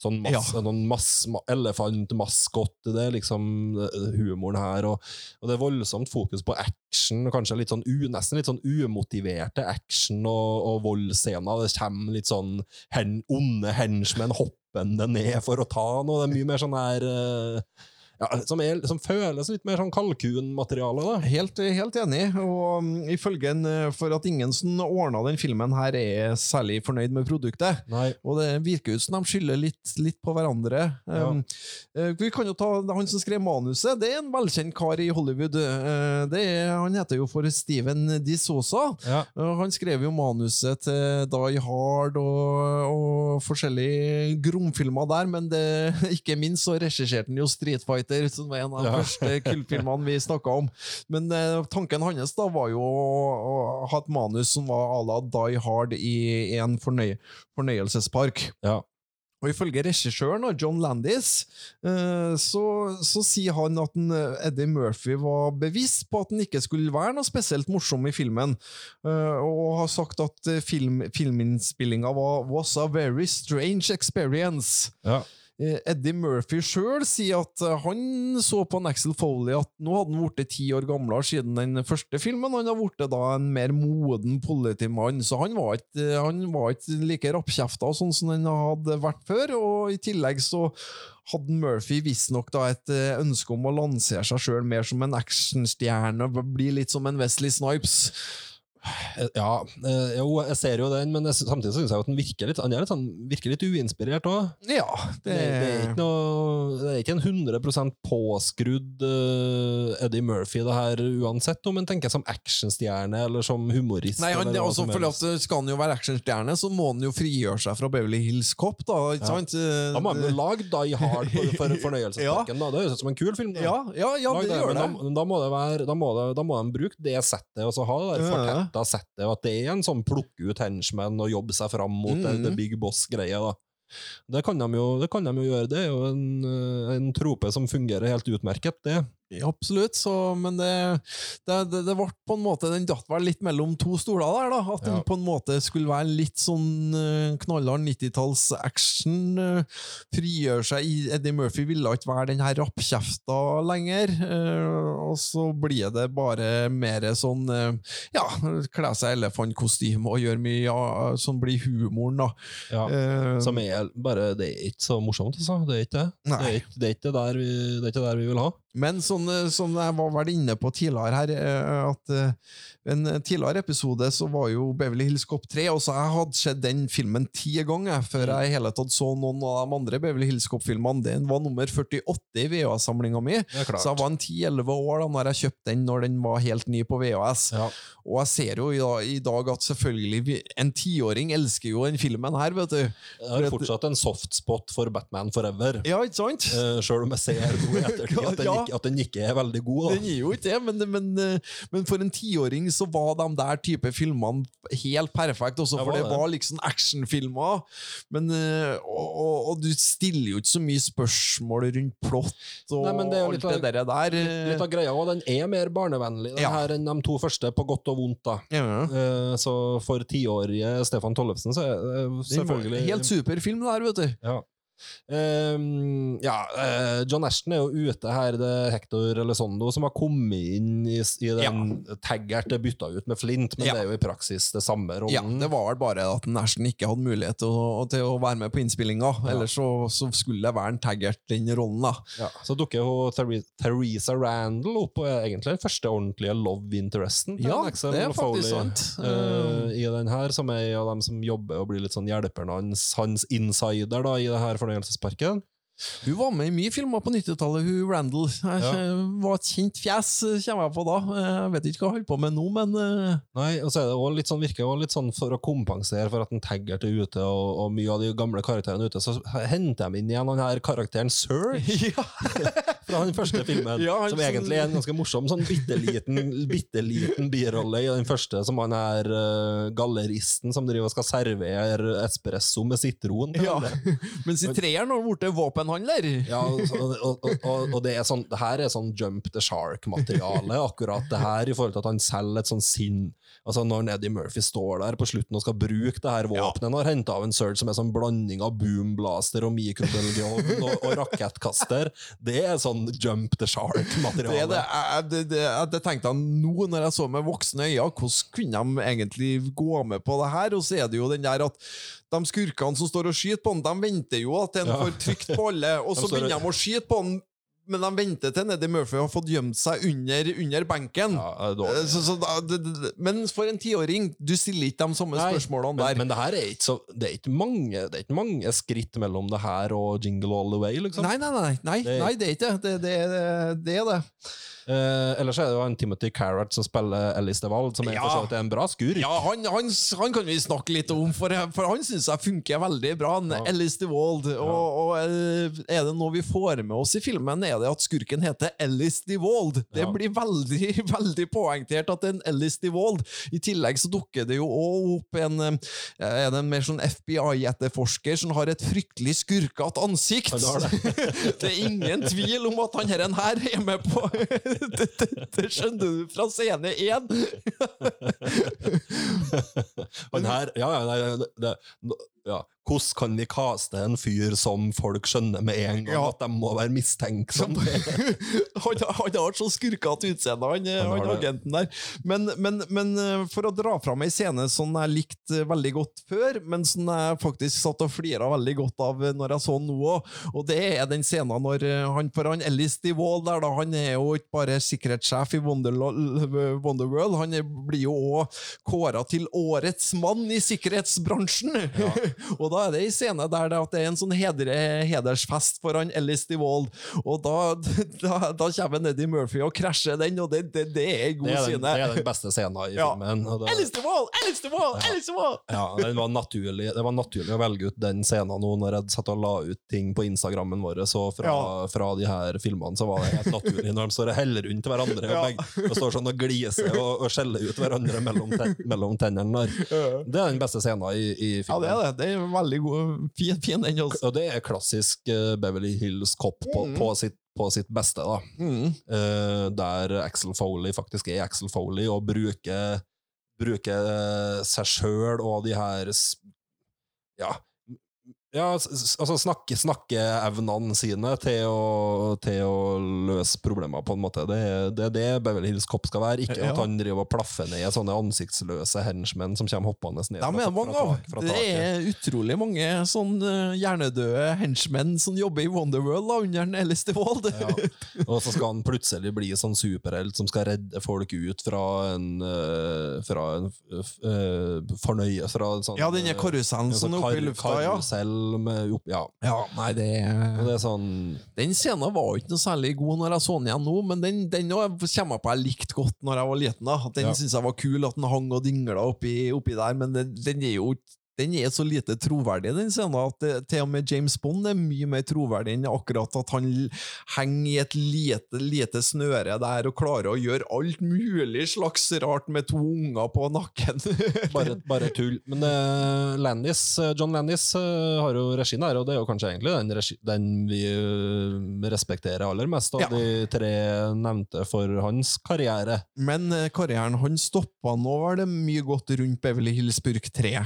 sånn mass, noen mass, elefantmaskott. elefantmaskot, det er liksom eh, humoren her, og, og det er voldsomt fokus på action, og kanskje litt sånn u, nesten litt sånn umotiverte action og, og voldsscener. Det kommer litt sånn hen, onde henchmen hoppende ned for å ta noe. Det er mye mer sånn her eh, ja, som, er, som føles litt mer sånn kalkunmateriale. Helt, helt enig. Og um, ifølge en, uh, For at ingen som ordna den filmen, her er særlig fornøyd med produktet. Nei. Og det virker ut som de skylder litt, litt på hverandre. Ja. Um, eh, vi kan jo ta Han som skrev manuset, det er en velkjent kar i Hollywood. Uh, det er, han heter jo for Steven De Sosa. Ja. Uh, Han skrev jo manuset til Die Hard og, og forskjellige gromfilmer der, men det, ikke minst så regisserte han jo Street Fighter, som var en av de Ja. første kultfilmene vi snakka om. Men eh, tanken hans da var jo å, ha et manus som var à la Die Hard i en fornøy, fornøyelsespark. Ja. Og ifølge regissøren, John Landis, eh, så, så sier han at eh, Eddie Murphy var bevisst på at han ikke skulle være noe spesielt morsom i filmen, eh, og har sagt at film, filminnspillinga var was a very strange experience. Ja. Eh, Eddie Murphy sjøl sier at eh, han så på Axel Foley at nå hadde han blitt ti år gamlere siden den første filmen. Han har blitt en mer moden politimann, så han var ikke, eh, han var ikke like rappkjefta sånn som han hadde vært før. Og i tillegg så hadde Murphy visstnok et ønske om å lansere seg sjøl mer som en actionstjerne, bli litt som en Wesley Snipes. Ja, eh, jo, jeg ser jo den, men samtidig syns jeg at den virker litt, han litt, sånn, virker litt uinspirert òg. Ja, Det, det, ikke det er ikke en 100 påskrudd uh, Eddie Murphy, det her uansett, om en tenker som actionstjerne eller som humorist. Nei, han, det, hva altså, for Skal han jo være actionstjerne, så må han jo frigjøre seg fra Beverly Hills Cop. da, ikke Ja. sant? Da må han jo lage Die Hard for, for fornøyelsesparken. da. Det høres ut som en kul film. da. Ja, ja, ja det det, gjør det. Da, da, må det være, da, må det, da må de bruke det settet, og så ha det der Ja, fortetta settet, og at det er en sånn plukke ut henchman og jobbe seg fram mot det, Mhm. det big boss-greia. da. Det kan, de jo, det kan de jo gjøre. Det er jo en, eh, en trope som fungerer helt utmerket, det. Ja, absolutt, så, men det, det, det, det ble på en måte Den datt vel litt mellom to stoler der, da. At den Ja. på en måte skulle være litt sånn uh, knallhard 90-talls action. Uh, frigjøre seg i Eddie Murphy ville ikke være den her rappkjefta lenger. eh, og så blir det bare mer sånn eh, Ja, kle seg i elefantkostyme og gjøre mye ja, som blir humoren, da. Ja. Uh, Som er bare Det er ikke så morsomt, altså. Det er ikke det. Det er ikke det, er ikke der, vi, det, er ikke der vi vil ha. Men sånn, som jeg var vel inne på tidligere her, eh, at eh, en tidligere episode så var jo Beverly Hills Cop 3, og så jeg hadde sett den filmen ti ganger før jeg i hele tatt så noen av de andre Beverly Hills Cop-filmene. Den var nummer 48 i VHS-samlinga mi, så jeg var en 10-11 år da når jeg kjøpte den når den var helt ny på VHS. Ja. Og jeg ser jo i dag, at selvfølgelig en tiåring elsker jo den filmen her, vet du. Jeg har fortsatt en softspot for Batman Forever. Ja, ikke sant? Uh, Sjøl om jeg ser i ettertid at, den Ja. ikke- at den ikke er veldig god. Den er jo ikke det, men, men, eh, men for en tiåring så var de der type filmene helt perfekt, også for det det. var liksom actionfilmer. Men, eh, og, og, og du stiller jo ikke så mye spørsmål rundt plott og Nei, det alt av- det der. der. Litt, litt av greia, og den er mer barnevennlig den Ja. her enn de to første, på godt og vondt. da. ja. Eh, Så for tiårige Stefan Tollefsen så er det selvfølgelig Helt super film der, vet du. Ja. Ehm, ja, uh, John Ashton er jo ute her, det er Hector Elizondo som har kommet inn i, i den taggert det bytta ut med Flint, men Ja. det er jo i praksis det samme rollen. Ja, Det var vel bare at Ashton ikke hadde mulighet til å, til å være med på innspillinga. Ja. Ellers så, så skulle det være en taggert den rollen. da. Ja, så dukker jo Ther Theresa Randall opp, og er egentlig den første ordentlige love interesten til Ja, Axel det er Foley, sant. Uh, i den her, som er en av dem som jobber og blir litt sånn hjelperen hans, hans insider da, i det her fornøyelsesparken. Hun var med i mye filmer på 90-tallet, hun Randall. Ja. var et kjent fjes, kommer jeg på da. Jeg vet ikke hva hun holder på med nå, men eh, Nei, og så er det også litt sånn, virker jo litt sånn for å kompensere for at en Taggart er ute, og, og mye av de gamle karakterene er ute, så henter de inn igjen den her karakteren Sir. ja. fra den første filmen, Ja, han som egentlig er en ganske morsom, sånn bitteliten, bitteliten birolle i den første, som han er uh, galleristen som driver og skal servere espresso med sitron. ja. Mens i treeren har hun blitt våpenhandler. Ja, og, og, og, og, det, er sånn, det her er sånn jump the shark-materiale, akkurat det her, i forhold til at han selger et sånn sinn. Altså Når Eddie Murphy står der på slutten og skal bruke det her våpenet Han har henta av en Surge som er sånn blanding av boomblaster og mikrobølgeovn og, og rakettkaster. Det er sånn jump the er shark-materiale. det, det, det, det tenkte jeg nå når jeg så med voksne øyne, hvordan kunne de egentlig gå med på det her? Og så er det jo den der at de skurkene som står og skyter på han, de venter jo at en Ja. får trykt på alle, og så begynner de å skyte på han, men de venter til Neddy Murphy har fått gjemt seg under, under benken. Ja, det Eh. Så, så da, det, det, men for en tiåring, du stiller ikke de samme Nei, spørsmålene men, der. men det her er ikke så Det er ikke mange, det er ikke mange skritt mellom det her og Jingle All The Way, liksom. Nei, nei, nei, nei, nei, det er ikke det. Det, det, det er det. Eh, ellers er det jo en Timothy Carrot som spiller Ellis DeVald, som er Ja. for så vidt en bra skurk. Ja, han, han, han kan vi snakke litt om, for, for han syns jeg funker veldig bra. Han, Ja. Ellis DeWald. Og, og eh, er det noe vi får med oss i filmen, er det at skurken heter Ellis DeWald. Det Ja. blir veldig veldig poengtert at det er en Ellis DeWald. I tillegg så dukker det jo òg opp en, eh, er det en mer sånn FBI-etterforsker som har et fryktelig skurkete ansikt. Det. det er ingen tvil om at han her er med på det, det, det skjønner du fra scene én. Men her, ja, ja, nei, det, ja. Hvordan kan vi kaste en fyr som folk skjønner med en gang Ja. at de må være mistenksomme? han, han har så skurkete utseende, han, Han han agenten der. Men, men, men eh, for å dra fram ei scene som jeg likte veldig godt før, men som jeg faktisk satt og flira veldig godt av eh, når jeg så den nå òg, og det er den scenen når eh, han For han Ellis DeWall der, da, han er jo ikke bare sikkerhetssjef i Wonderworld, Wonderworld, han blir jo òg kåra til årets mann i sikkerhetsbransjen. Og da er det ei scene der det, er en sånn heder, hedersfest for han Ellis DeWald, og da, da, da kommer Neddy Murphy og krasjer den, og det, det, det er en god er, den, scene. det er den beste scenen i Ja. filmen. det- Ellis DeWald! Ellis DeWald! Ellis DeWald! Ja, den var naturlig, det var naturlig å velge ut den scenen nå når jeg satt og la ut ting på Instagrammen vår. Så fra, Ja. fra de her filmene så var det helt naturlig når de står og heller rundt hverandre Ja. og, begge, og står sånn og gliser og, og skjeller ut hverandre mellom, ten, mellom tennene. Det er den beste scenen i, i Ja, det er det. Det er veldig god. Fin, fin den, også. Og det er klassisk eh, Beverly Hills Cop på, Mm. på, sitt, på sitt beste, da. Mm. Uh, der Axel Foley faktisk er Axel Foley, og bruker, bruker eh, seg sjøl og de her Ja, Ja, altså snakke, snakkeevnene sine til å, til å løse problemer, på en måte. Det er det, det Beverly Hills Cop skal være. Ikke Ja. at han driver og plaffer ned sånne ansiktsløse henchmen som kommer hoppende ned. De er det mange av. fra Det er utrolig mange sånn eh, hjernedøde henchmen som jobber i Wonderworld under den Alice Wald. Ja. Og så skal han plutselig bli sånn superhelt som skal redde folk ut fra en, eh, fra en uh, fornøye fra en sånn, Ja, denne karusellen en som sånn er oppe i lufta, ja. Med opp, ja. Ja, nei, det det er sånn Den scenen var ikke noe særlig god når jeg så den igjen nå, men den, den kommer jeg på jeg likte godt når jeg var liten. da. Den Ja. synes jeg var kul, at den hang og dingla oppi, oppi der, men den, den er jo den er så lite troverdig, den scenen, at til og med James Bond er mye mer troverdig enn akkurat at han henger i et lite, lite snøre der og klarer å gjøre alt mulig slags rart med to unger på nakken. bare, bare tull. Men uh, Landis, eh, John Landis uh, har jo regien her, og det er jo kanskje egentlig den, regi, den vi uh, respekterer aller mest av Ja. de tre nevnte for hans karriere. Men karrieren han stoppa nå, var det mye godt rundt Beverly Hills Burk 3.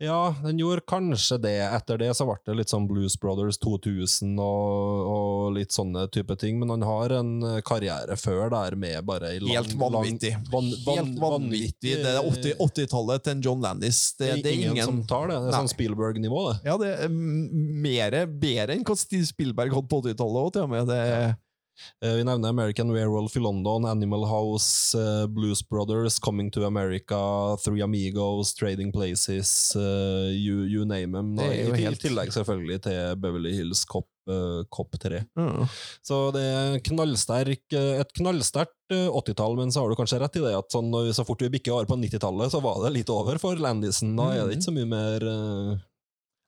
Ja, den gjorde kanskje det. Etter det så ble det litt sånn Blues Brothers 2000 og, og litt sånne type ting, men han har en eh, karriere før der med bare i... lang Helt vanvittig. Lang, van, van, Helt vanvittig. Det er 80 80-tallet til en John Landis. Det, det er ingen, som tar det. Det er Nei. sånn Spielberg-nivå, det. Ja, det er mere, bedre enn hva Steve Spielberg hadde på 80-tallet òg, til og med. Det, Eh, Vi nevner American Werewolf i London, Animal House, eh, Blues Brothers, Coming to America, Three Amigos, Trading Places, eh, you, you name them. I, helt- tillegg selvfølgelig til Beverly Hills Cop, eh, Cop 3. Mm. Så det er knallsterk, eh, et knallsterkt eh, 80-tall, men så har du kanskje rett i det at sånn, så fort vi bikker over på 90-tallet, så var det litt over for Landisen. Da er det ikke så mye mer eh,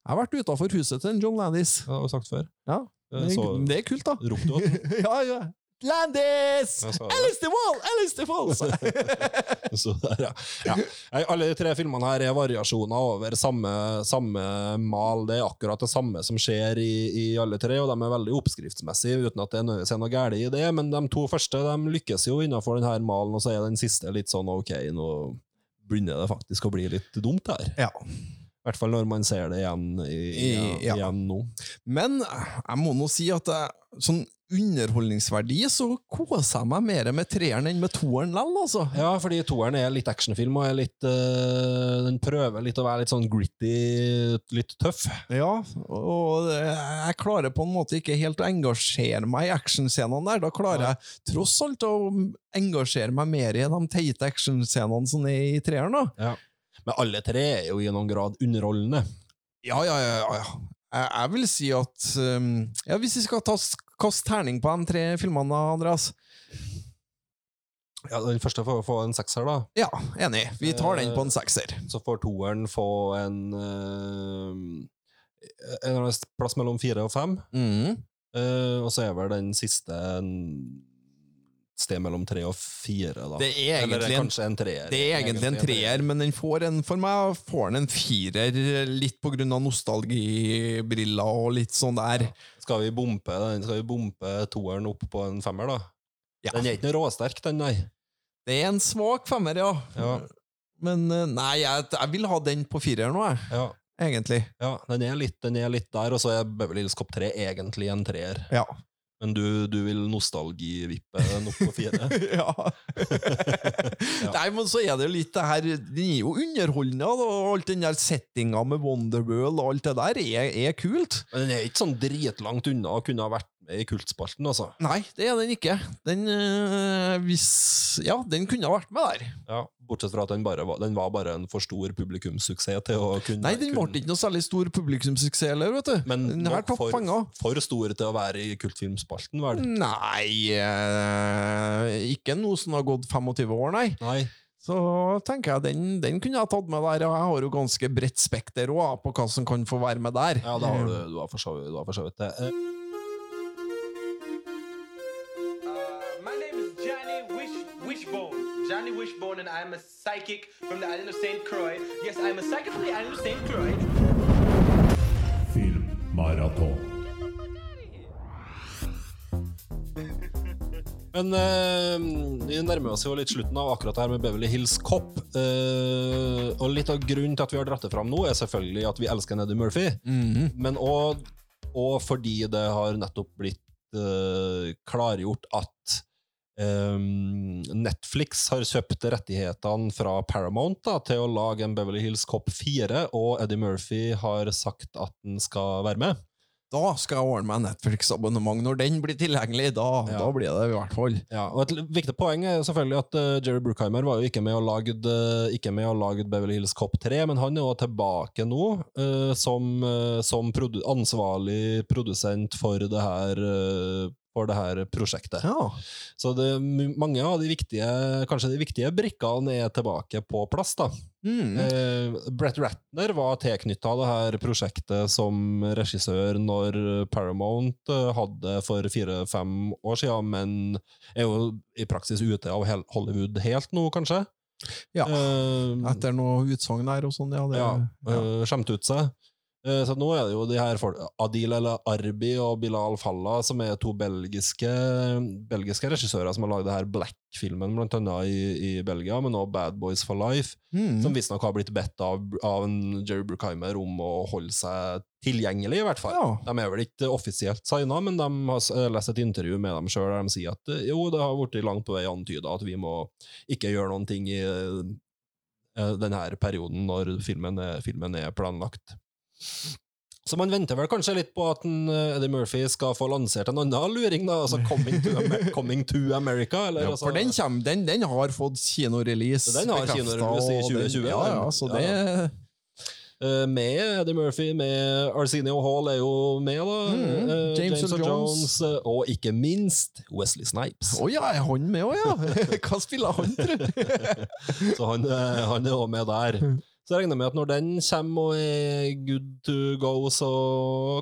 Jeg har vært utafor huset til John Landis. Det har vi sagt før. Ja, Eh, det, Så det er kult, da. ropte du at ja, ja. Landis! Alice the Wall! Alice the Wall! Så der, ja. ja. Alle de tre filmene her er variasjoner over samme, samme mal. Det er akkurat det samme som skjer i, i alle tre, og de er veldig oppskriftsmessige, uten at det er nødvendigvis er noe galt i det. Men de to første de lykkes jo innenfor denne malen, og så er den siste litt sånn ok, nå begynner det faktisk å bli litt dumt her. ja. I hvert fall når man ser det igjen, i, I, Ja. igjen nå. Men jeg må nå si at jeg, sånn underholdningsverdi så koser jeg meg mer med treeren enn med toeren lell, altså. Ja, fordi toeren er litt actionfilm, og er litt, øh, den prøver litt å være litt sånn gritty, litt tøff. Ja, og jeg klarer på en måte ikke helt å engasjere meg i actionscenene der. Da klarer jeg tross alt å engasjere meg mer i de teite actionscenene som er i treeren. da. Ja. Men alle tre er jo i noen grad underholdende. Ja, ja, ja. ja. Jeg, jeg vil si at um, ja, Hvis vi skal ta, kaste terning på de tre filmene, Andreas Ja, Den første får få en sekser, da. Ja, enig. Vi tar den på en sekser. Så får toeren få en uh, En plass mellom fire og fem. Mm. Uh, og så er vel den siste en sted mellom tre og fire, da. Det er egentlig en kanskje en treer. Det er egentlig en treer, men den får en, for meg får den en firer, litt på grunn av nostalgibriller og litt sånn der. Skal vi bompe den? Skal vi bompe toeren opp på en femmer, da? Ja. Den er ikke noe råsterk, den, nei. Det er en svak femmer, ja. Ja. Men eh, nei, jeg, jeg vil ha den på fireren nå, jeg. Ja, Egentlig. ja den, er litt, den er litt der, og så er Beverly Hills Cop 3 egentlig en treer. Ja. Men du, du vil nostalgivippe den opp på fire? ja. Nei, men så er det litt det her Den er jo underholdende, og alt den der settinga med Wonderworld og alt det der er, er kult. Men den er ikke sånn dritlangt unna å kunne ha vært i Kultspalten, altså. Nei, det er den ikke. Den øh, hvis Ja, den kunne ha vært med der. Ja, bortsett fra at den, bare den var bare en for stor publikumssuksess til å kunne Nei, den ble kunne- ikke noe særlig stor publikumssuksess heller, vet du. Men den tatt for, penger. for stor til å være i kultfilmspalten, vel? Nei øh, Ikke noe som har gått 25 år, nei. Nei. Så tenker jeg den, den kunne jeg tatt med der. Og jeg har jo ganske bredt spekter også, på hva som kan få være med der. Ja, da har du, du har for så vidt- du har for så vidt det. I'm a psychic from the island of St. Croix. Yes, I'm a psychic from the island of St. Croix. Filmmaraton. Men Men eh, vi nærmer oss jo litt slutten av akkurat det her med Beverly Hills Cop. Eh, og litt av grunnen til at vi har dratt det fram nå, er selvfølgelig at vi elsker Eddie Murphy. Men òg fordi det har nettopp blitt eh, klargjort at eh, Netflix har kjøpt rettighetene fra Paramount da, til å lage en Beverly Hills Cop 4, og Eddie Murphy har sagt at den skal være med. Da skal jeg ordne meg Netflix-abonnement. Når den blir tilgjengelig, da, Ja. da blir det i hvert fall. Ja, og Et viktig poeng er selvfølgelig at uh, Jerry Bruckheimer var jo ikke med og lagd, eh, Beverly Hills Cop 3, men han er jo tilbake nå uh, som, som produ ansvarlig produsent for det her for det her prosjektet. Ja. Så det, mange av de viktige kanskje de viktige brikkene er tilbake på plass. da. Mm. Eh, Brett Ratner var tilknytta det her prosjektet som regissør når Paramount eh, hadde for fire-fem år siden, men er jo i praksis ute av Hollywood helt nå, kanskje. Ja. Eh, Etter noe utsagn der og sånn, ja. Det, ja, ja. eh, skjemt ut seg. Eh, Så nå er det jo de her folk, Adil El Arbi og Bilal Fallah, som er to belgiske, belgiske regissører som har lagd her Black-filmen, blant annet i, i Belgia, men også Bad Boys for Life, Mm. som visstnok har blitt bedt av, av en Jerry Bruckheimer om å holde seg tilgjengelig, i hvert fall. Ja. De er vel ikke offisielt signa, men de har har lest et intervju med dem sjøl der de sier at eh, jo, det har blitt langt på vei antyda at vi må ikke gjøre noen ting i eh, denne perioden når filmen er, filmen er planlagt. Så man venter vel kanskje litt på at en, eh, Eddie Murphy skal få lansert en annen luring, da, altså Coming to, Amer Coming to America. Eller, Ja, altså, for den, kommer, den, den har fått kinorelease. Den har kinorelease i 2020. den- 2020, Ja, ja, så Ja, det Eh, med Eddie Murphy, med Arsenio Hall er jo med, da. Mm, James, James og Jones. Jones. eh, og ikke minst Wesley Snipes. Å ja, er han med òg, ja? Hva spiller han, tro? Så han, eh, han er òg med der. Så jeg regner med at når den kommer og er good to go, så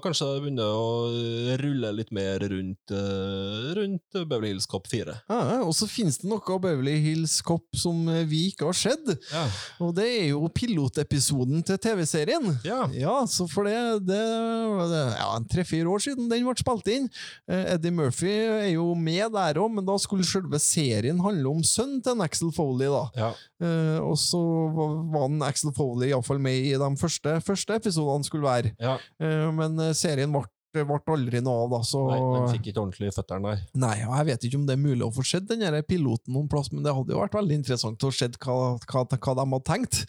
kanskje det begynner å rulle litt mer rundt, eh, rundt Beverly Hills Cop 4. Ja, og så finnes det noe av Beverly Hills Cop som vi ikke har sett. Ja. Og det er jo pilotepisoden til TV-serien. Ja. Ja, så for det, det, det ja, tre-fire år siden den ble spilt inn. Eh, Eddie Murphy er jo med der òg, men da skulle selve serien handle om sønnen til Axel Foley. da. Ja. Eh, og så var, var en Axel Foley iallfall med i de første, første episodene skulle være. ja. Uh, men eh, serien ble, ble aldri noe av, da. Så Nei, fikk ikke ordentlig i føttene, nei. Nei, og jeg vet ikke om det er mulig å få sett den piloten noen plass, men det hadde jo vært veldig interessant å se hva, hva, hva de hadde tenkt.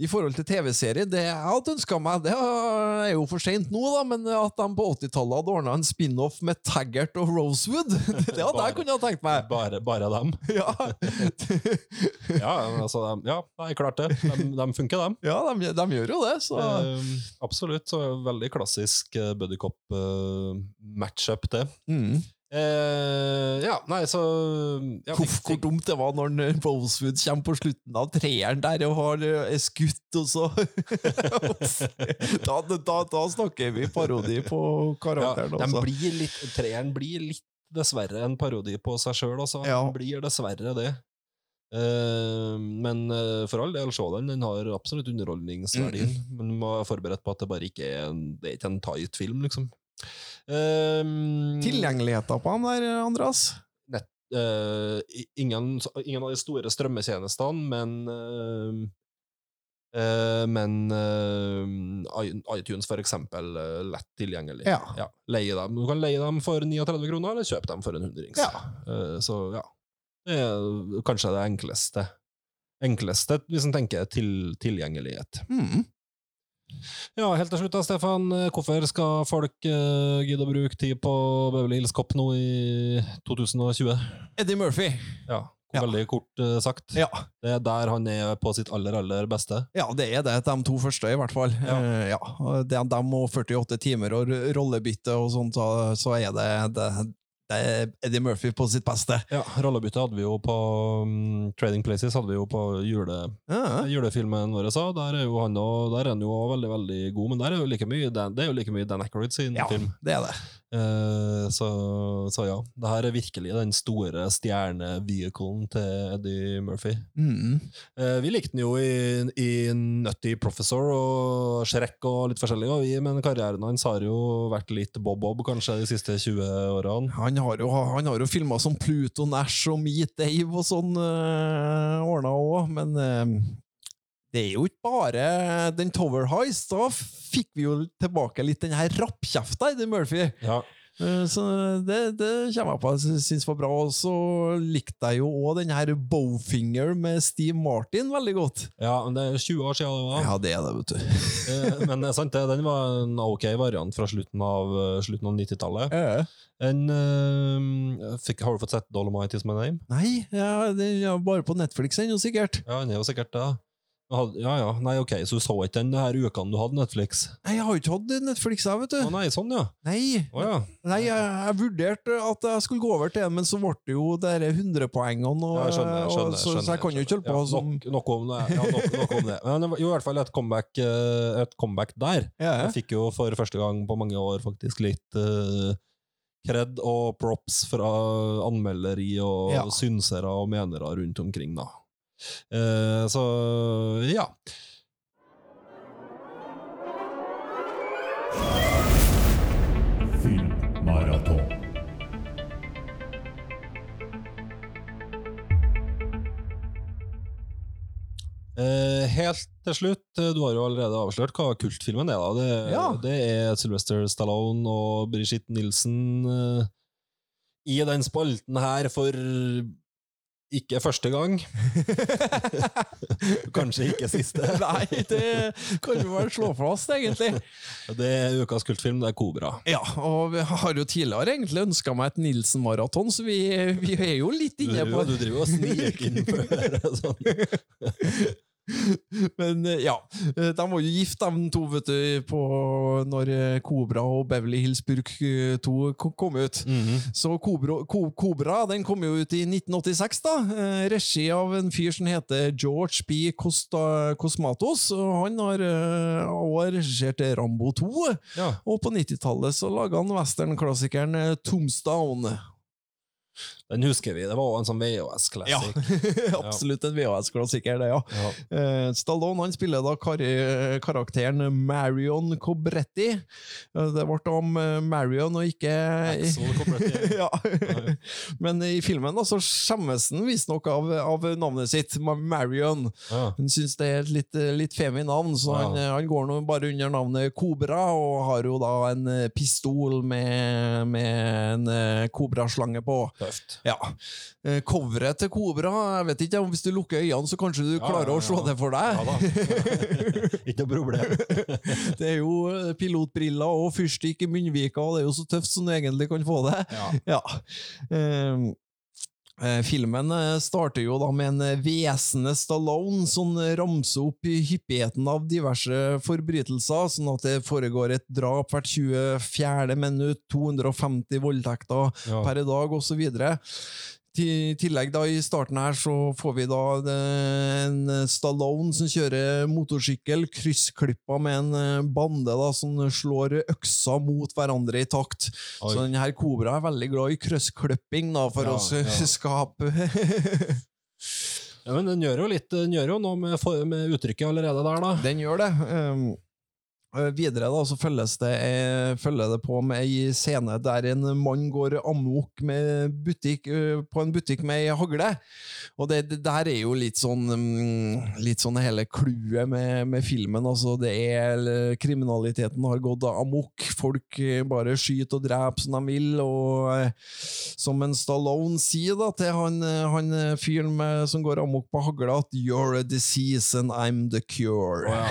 I forhold til TV-serie, det jeg hadde ønska meg, det er jo for seint nå, da, men at de på 80-tallet hadde ordna en spin-off med Taggart og Rosewood, det hadde jeg kunne ha tenkt meg. Bare, bare dem. Ja, Ja, altså, de, ja, nei, klart det. De, de funker, dem. ja de, de gjør jo det, så Eh, absolutt. Så veldig klassisk uh, buddycop-matchup, det. mm. Eh, ja, nei, så ja, Huff, hvor dumt det var når eh, Rosewood kommer på slutten av treeren der og har eh, er skutt, og så da, da, da snakker vi parodi på karakteren. den altså. blir litt, Treeren blir litt dessverre en parodi på seg sjøl, altså. Ja. Den blir dessverre det. Eh, men eh, for all del, se den. Den har absolutt underholdningsverdien. Men du må være forberedt på at det bare ikke er en, det er ikke en tight film, liksom. Eh, Tilgjengeligheten på han der, Andreas? Nett, uh, ingen, ingen av de store strømmetjenestene, men uh, uh, men iTunes, for eksempel, lett tilgjengelig. Ja. leie dem. Du kan leie dem for 39 kroner, eller kjøpe dem for en hundrings. Ja. Så ja. Det er kanskje det enkleste. Enkleste, hvis en tenker til, tilgjengelighet. Mm. Ja, helt til slutt da, Stefan. Hvorfor skal folk uh, gidde å bruke tid på Beverly Hills Cop nå i 2020? Eddie Murphy. Ja, Ja. veldig kort uh, sagt. Ja. Det er der han er på sitt aller, aller beste. ja, det er det. De to første, i hvert fall. Ja. Uh, ja. er dem og 48 timer og rollebytte og sånt, så, så er det, det, det er Eddie Murphy på sitt beste. Ja, Rollebytte hadde vi jo på um, Trading Places, hadde vi jo på jule, Ja. julefilmen vår. Så der er jo han, og, der er han jo veldig veldig god, men der er jo like mye det er jo like mye Dan Aykroyd sin Ja, film. det er det. Eh, så, så ja, det her er virkelig den store stjernevehiclen til Eddie Murphy. Mm. Eh, vi likte den jo i, i Nutty Professor og Shrek og litt forskjellig, og vi, men karrieren hans har jo vært litt bob-bob kanskje de siste 20 årene. Han har jo, han har jo filma som Pluto Nash og Meet Dave og sånn uh, ordna òg, men eh, det er jo ikke bare den Tower Heist. Da fikk vi jo tilbake litt den her rappkjefta i Murphy. Ja. Eh, Så det, det kommer jeg på jeg syns var bra. Og så likte jeg jo òg den her Bowfinger med Steve Martin veldig godt. ja, men det er 20 år siden det var. Ja, det er det, vet du. Eh, men det er sant, den var en ok variant fra slutten av, eh, slutten av 90-tallet. Ja. En, eh, fikk- Har du fått sett Dolomite is my name? Nei, ja, den er bare på Netflix ennå, sikkert. Ja, den er jo sikkert det. Had- Ja, ja, nei, ok, så du så ikke den her ukene du hadde Netflix? Nei, jeg har jo ikke hatt Netflix, jeg, vet du. Å nei, sånn ja. Nei, Å ja. Nei, jeg, jeg vurderte at jeg skulle gå over til den, men så ble det jo de 100-poengene. Og, ja jeg skjønner, jeg og- skjønner, så, så jeg kan jo ikke holde på ja, som nok, nok om det. Ja, nok, nok om det. Men det var i hvert fall et comeback, eh, et comeback der. ja, Jeg fikk jo for første gang på mange år faktisk litt uh, kred og props fra anmelderi og synsere og menere rundt omkring, da. Eh, så ja. Filmmaraton. Eh, helt til slutt, eh, du har jo allerede avslørt hva kultfilmen er. da. Det, Ja. det er Sylvester Stallone og Brigitte Nielsen eh, i den spalten her for ikke første gang. Kanskje ikke siste. Nei, det kan jo vel slå fast, egentlig. Det er ukas kultfilm, det er Kobra. Ja, og vi har jo tidligere egentlig ønska meg et Nilsen-maraton, så vi, vi er jo litt inne på driver, du driver og sniker inn på øret sånn. Men eh, ja, eh, de var jo gift, de to, vet du, på når eh, Kobra og Beverly Hills Burk 2 kom ut. Mhm. Så Kobra, Kobra den kom jo ut i 1986, da. Regi av en fyr som heter George B. Costa, Cosmatos. Og han har også regissert Rambo 2. Ja. Og på 90-tallet så laga han westernklassikeren Tombstone. Den husker vi. Det var en sånn VHS-classic. Absolutt en VHS-klassiker, det, ja. Ja. Uh, Stallone han spiller da kar karakteren Marion Cobretti. Uh, Det ble om eh, Marion og ikke Axel Cobretti. ja. Men i filmen da, så skjemmes han visstnok av, av navnet sitt, Marion. Ja. Han syns det er et litt, litt femi navn, så Ja. han, eh, han går nå bare under navnet Kobra, og har jo da en eh, pistol med, med en eh, kobraslange på. Tøft. Ja. Eh, Coveret til Kobra, jeg vet ikke om hvis du lukker øynene, så kanskje du Ja, klarer ja, å se det for deg. Ja da. Ikke noe problem. Det er jo eh, pilotbriller og fyrstikk i munnvika, og det er jo så tøft som du egentlig kan få det. Ja. Eh, Filmen eh, starter jo da med en eh, hvesende Stallone som eh, ramser opp i hyppigheten av diverse forbrytelser, sånn at det foregår et drap hvert 24. minutt, 250 voldtekter Ja. per dag osv. I tillegg da i starten her så får vi da en Stallone som kjører motorsykkel, kryssklippa med en eh, bande da som slår øksa mot hverandre i takt. Oi. Så denne Kobra er veldig glad i kryssklipping da, for Ja, å ja. skape Ja, men den gjør jo litt Den gjør jo noe med, med uttrykket allerede der, da. Den gjør det. Um, eh, videre da, så følges det, eh, følger det på med ei scene der en mann går amok med butikk, eh, på en butikk med ei hagle. Og det, det der er jo litt sånn mm, Litt sånn hele clouet med, med filmen. Altså, det er Kriminaliteten har gått amok. Folk eh, bare skyter og dreper som de vil. Og eh, som en Stallone sier da til han, eh, han eh, fyren som går amok på hagla, at 'you're a disease and I'm the cure'. Oh, ja.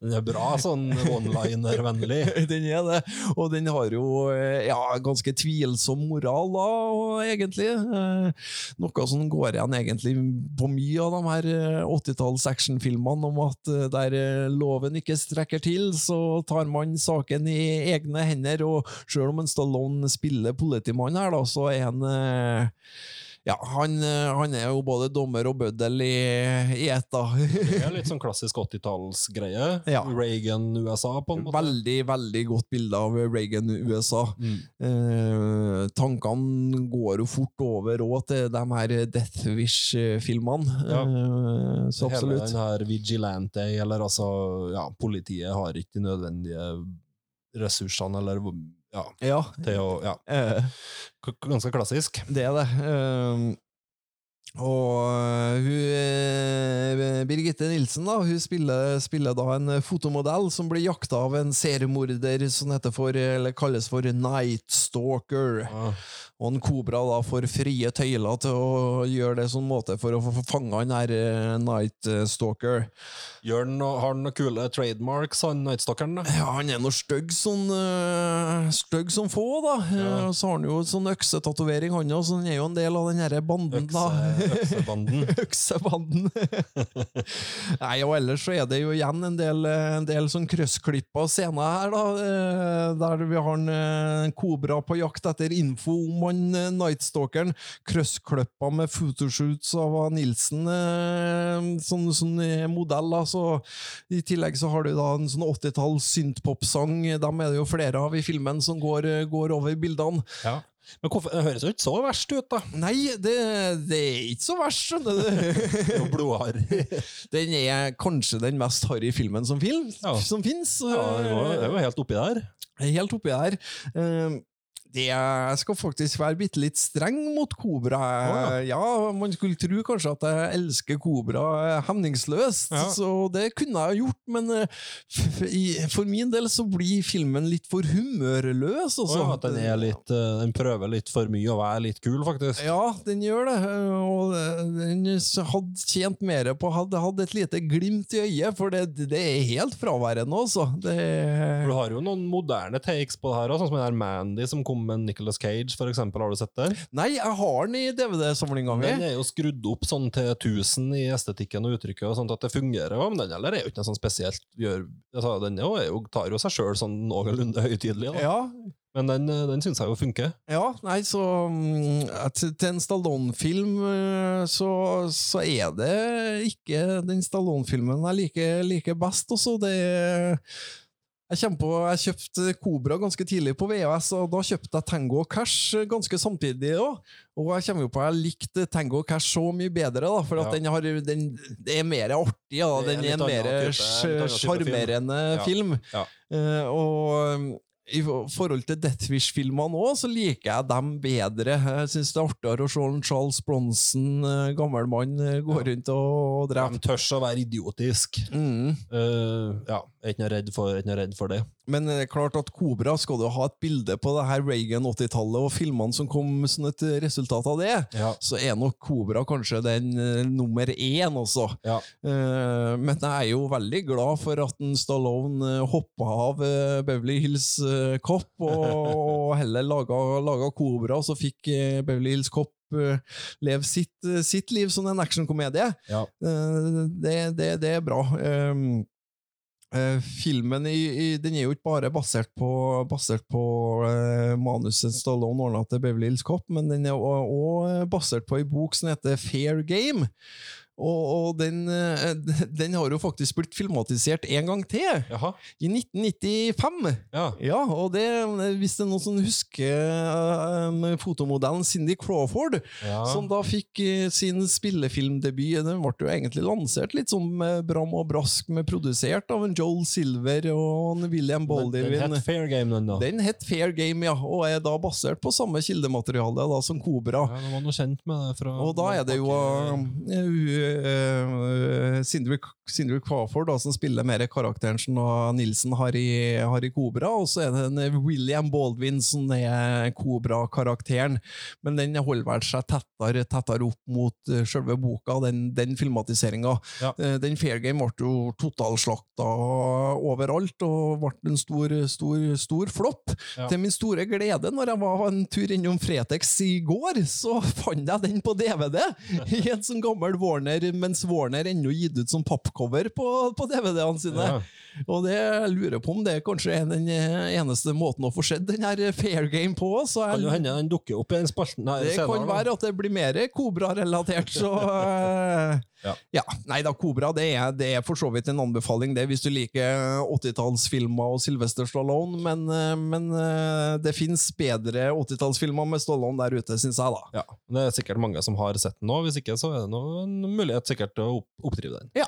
Den er bra sånn one-liner-vennlig. den er det, og den har jo eh, ja, ganske tvilsom moral, da, og egentlig. Eh, noe som går igjen egentlig på mye av de her eh, 80-talls actionfilmene, om at eh, der eh, loven ikke strekker til, så tar man saken i egne hender, og selv om en Stallone spiller politimann her, da, så er han eh, Ja, han, eh, han er jo både dommer og bøddel i, i ett, da. Det er litt sånn klassisk 80-tallsgreie. Ja. Reagan-USA, på en måte. Veldig, veldig godt bilde av Reagan USA. Mm. Eh, tankene går jo fort over òg til de her Death Wish-filmene. Ja. Eh, så Hele absolutt. den her vigilante, eller altså Ja, politiet har ikke de nødvendige ressursene, eller ja, Ja. til å Ja, Eh, ganske klassisk. det er det. Eh, og eh, hun, eh, Birgitte Nilsen da, hun spiller, spiller da en fotomodell som blir jakta av en seriemorder som heter for, eller kalles for Night Stalker. Ja. Og en Kobra da får frie tøyler til å gjøre det sånn måte for å få fanga han her eh, Night Stalker. Gjør noe- har han noen kule trademarks, han Nightstalkeren? da? Ja, han er noe stygg sånn uh, Stygg som få, da. Ja. Eh, Og så har han jo sånn øksetatovering, han òg, så han er jo en del av den herre banden, da. Øksebanden. Øksebanden. Nei, og ellers så er det jo igjen en del, en del sånn krøssklippa scener her, da. Der vi har en eh, kobra på jakt etter info om han eh, Nightstalkeren. Krøssklippa med photoshoots av Nilsen, eh, sånn, sånn eh, modell. Altså. I tillegg så har du da en sånn 80-talls synthpop-sang. Dem er det jo flere av i filmen som går, går over bildene. Ja. Men hvorfor, det høres jo ikke så verst ut, da. Nei, det, det er ikke så verst, skjønner du. Blodhard. Den er kanskje den mest harry filmen som, film, Ja. som fins. Ja, det var- det var helt oppi der. Helt oppi der. Eh, Det skal faktisk være bitte litt streng mot Kobra. Oh, ja. Man skulle tro kanskje at jeg elsker Kobra hemningsløst, Ja. så det kunne jeg gjort, men eh, for min del så blir filmen litt for humørløs. Og Altså. at den, er litt, eh, den prøver litt for mye å være litt kul, faktisk. Ja, den gjør det. Og den hadde tjent mer på Hadde hatt et lite glimt i øyet, for det, det er helt fraværende, altså. Det, Du har jo noen moderne takes på det her, sånn som den der Mandy som kom med Nicolas Cage, for eksempel. Har du sett den? nei, jeg har den i DVD-samlinga mi. Den er jo skrudd opp sånn til 1000 i estetikken og uttrykket, og sånt at det fungerer. Men den eller er jo ikke noe sånn spesielt gjør, altså, Den er jo, er jo, tar jo seg sjøl sånn noenlunde høytidelig. Ja, men den, eh, den syns jeg jo funker. Ja, nei, så mm, Til en Stallone-film eh, så, så er det ikke den Stallone-filmen jeg liker, like best, også. Det jeg, på, jeg kjøpte Kobra ganske tidlig på VHS, og da kjøpte jeg Tango og Cash ganske samtidig. også. Og jeg kommer jo på jeg likte Tango og Cash så mye bedre, da, for at Ja. den, har, den det er mer artig. Ja, er den er en mer sjarmerende film. film. Ja. Uh, og i forhold til Deathwish-filmene òg, så liker jeg dem bedre. Jeg syns det er artigere å se en Charles Bronson, eh, gammel mann, eh, gå rundt og, og De drepe. tør å være idiotisk. Mm. Uh, ja, jeg er ikke noe redd for, noe redd for det. Men det er klart at Kobra skal du ha et bilde på det her Reagan 80-tallet og filmene som kom som et resultat av det, Ja. så er nok Kobra kanskje den uh, nummer én også. Ja. Uh, men jeg er jo veldig glad for at en Stallone uh, hoppa av uh, Beverly Hills uh, Cop og, og heller laga, laga Kobra, og så fikk eh, Beverly Hills Cop eh, leve sitt, eh, sitt liv som en actionkomedie. Ja. Eh, det, det, det er bra. Um, eh, filmen i, i, den er jo ikke bare basert på, basert på uh, manuset Stallone ordna til Beverly Hills Cop, men den er òg basert på ei bok som heter Fair Game. Og, og den, eh, den har jo faktisk blitt filmatisert en gang til, Jaha. i 1995. Ja. Ja, og det, hvis det er noen som husker eh, fotomodellen Cindy Crawford, ja. som da fikk uh, sin spillefilmdebut. Den ble jo egentlig lansert litt som bram og brask, med produsert av en Joel Silver og en William Den, Baldwin. den het Fair Game, den, da. Den het Fair Game, ja, og er da basert på samme kildemateriale da, som Kobra. Ja, de var noe kjent med det fra Og da er det jo uh, uh, Sindre, Sindre Crawford da, som spiller mer karakteren som Nilsen har i, har i Kobra, og så er det en eh, William Baldwin som er Kobra-karakteren. Men den holder vel seg tettere, tettere opp mot selve boka, den, den filmatiseringa. Ja. Den Fair Game ble jo totalslakta overalt, og ble en stor, stor, stor flopp. Ja. Til min store glede, når jeg var en tur innom Fretex i går, så fant jeg den på DVD i en sånn gammel Warner Warner, mens Warner ennå gitt ut som pappcover på, på DVD-ene sine. Ja. Og det jeg lurer på om det kanskje er den eh, eneste måten å få sett den her Fair Game på. Så Kan jo hende den dukker opp i den spalten her det senere. kan være at det blir mer Kobra-relatert, så eh, Ja. ja. Nei da, Kobra det er, det er for så vidt en anbefaling, det, hvis du liker 80-tallsfilmer og Sylvester Stallone, men, eh, men eh, det fins bedre 80-tallsfilmer med Stallone der ute, syns jeg, da. Ja, Det er sikkert mange som har sett den nå. Hvis ikke, så er det noen en mulighet sikkert å oppdrive den. Ja.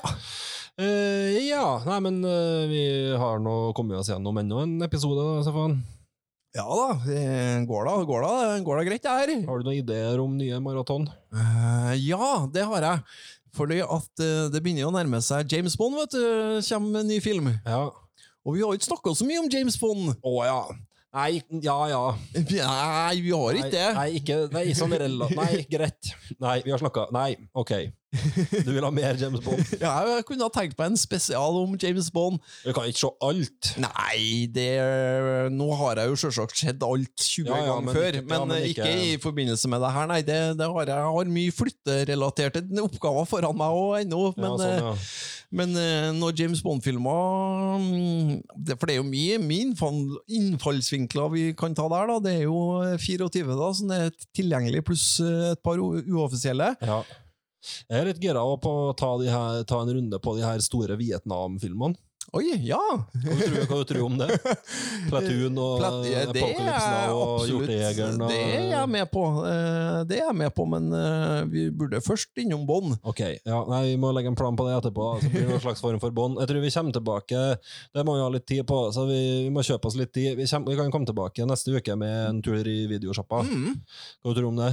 Eh, ja, nei, men uh, vi har nå kommet oss gjennom enda en episode, da, Stefan. Ja da, det går da, går da, går da greit, det her. Har du noen ideer om nye maraton? Uh, ja, det har jeg. Fordi at eh, det begynner å nærme seg James Bond, vet du. Kommer med en ny film. Ja. Og vi har jo ikke snakka så mye om James Bond. Å ja. Nei, ja ja. Nei, vi har ikke det. Nei, ikke, nei sånn rela... Nei, greit. Nei, vi har snakka Nei, OK. Du vil ha mer James Bond? Ja, jeg kunne ha tenkt meg en spesial om James Bond. Du kan ikke se alt. Nei, det Nå har jeg jo selvsagt sett alt 20 Ja, ja, ganger men før, men, ja, men ikke, ikke- i forbindelse med det her. Nei, det, det har jeg. har mye flytterelaterte oppgaver foran meg òg ennå. Men, sånn, eh, men eh, når James Bond-filmer mm, For det er jo mye, min innfallsvinkler vi kan ta der. da Det er jo 24 da, som er tilgjengelig, pluss eh, et par uoffisielle. ja. Jeg er litt gira på å ta, her, ta en runde på de her store Vietnam-filmene. Oi, ja! Hva tror, hva du tror du om det? Platoon og Plat- ja, det er og Hjortejegeren og Det er jeg med på, Eh, det er jeg med på, men eh, vi burde først innom Bånd. Ok, ja, nei, Vi må legge en plan på det etterpå. Så blir det noen slags form for bånd. Jeg tror vi kommer tilbake Det må vi ha litt tid på, så vi, vi må kjøpe oss litt tid. Vi, kommer, vi kan komme tilbake neste uke med en tur i videosjappa. Mm. Hva tror du om det?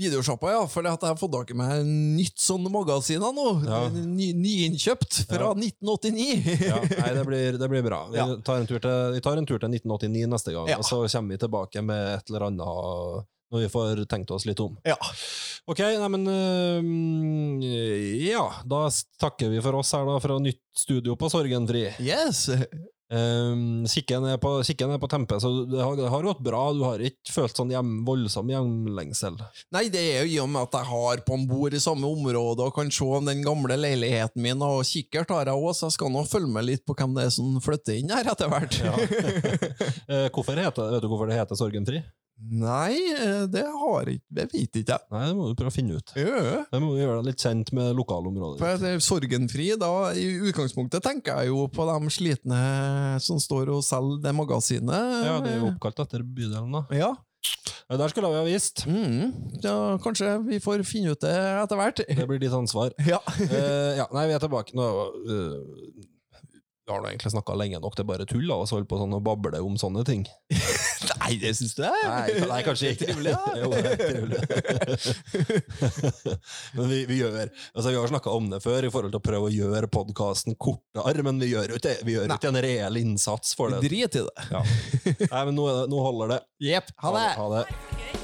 Videosjappa, ja, for jeg har fått tak i meg nytt sånn magasin nå. Ja. Ny, nyinnkjøpt fra Ja. 1989. Ja, nei, det blir, det blir bra. Vi, Ja. tar en tur til, vi tar en tur til 1989 neste gang, og så kommer vi tilbake med et eller annet når vi får tenkt oss litt om. Ja. Ok, nei, men Ja, da takker vi for oss her da fra nytt studio på Sorgenfri. Yes. Um, Sikken er på, er på tempe, så det har, det har gått bra. Du har ikke følt sånn hjem, voldsom hjemlengsel. Nei, det er jo i og med at jeg har på en bord i samme område og kan se om den gamle leiligheten min, og kikkert har jeg òg, så jeg skal nå følge med litt på hvem det er som flytter inn her etter hvert. Ja. Eh, hvorfor heter, vet du hvorfor det heter Sorgenfri? Nei, eh, det har jeg ikke Det vet ikke jeg. Nei, det må du prøve å finne ut. Ja. Det må vi gjøre deg litt kjent med lokalområdet. For det er Sorgenfri, da, i utgangspunktet tenker jeg jo på de slitne som står og selger det magasinet. Ja, det er jo oppkalt etter bydelen, da. Ja. Ja, Der skulle vi ha visst. Mm. ja, kanskje vi får finne ut det etter hvert. Det blir ditt ansvar. Ja. uh, ja, nei, vi er tilbake nå. eh, vi har du egentlig snakka lenge nok, det er bare tull av oss å holde på sånn og bable om sånne ting. Nei, det syns du? Nei, nei kanskje ikke. Trivelig, ja. jo, det er trivelig. men vi, vi gjør altså Vi har snakka om det før i forhold til å prøve å gjøre podkasten kortere, men vi gjør jo ikke, vi gjør ikke en reell innsats for det. Drit i det. Ja. Nei, men nå, er nå holder det. Jepp. Ha det. Ha det.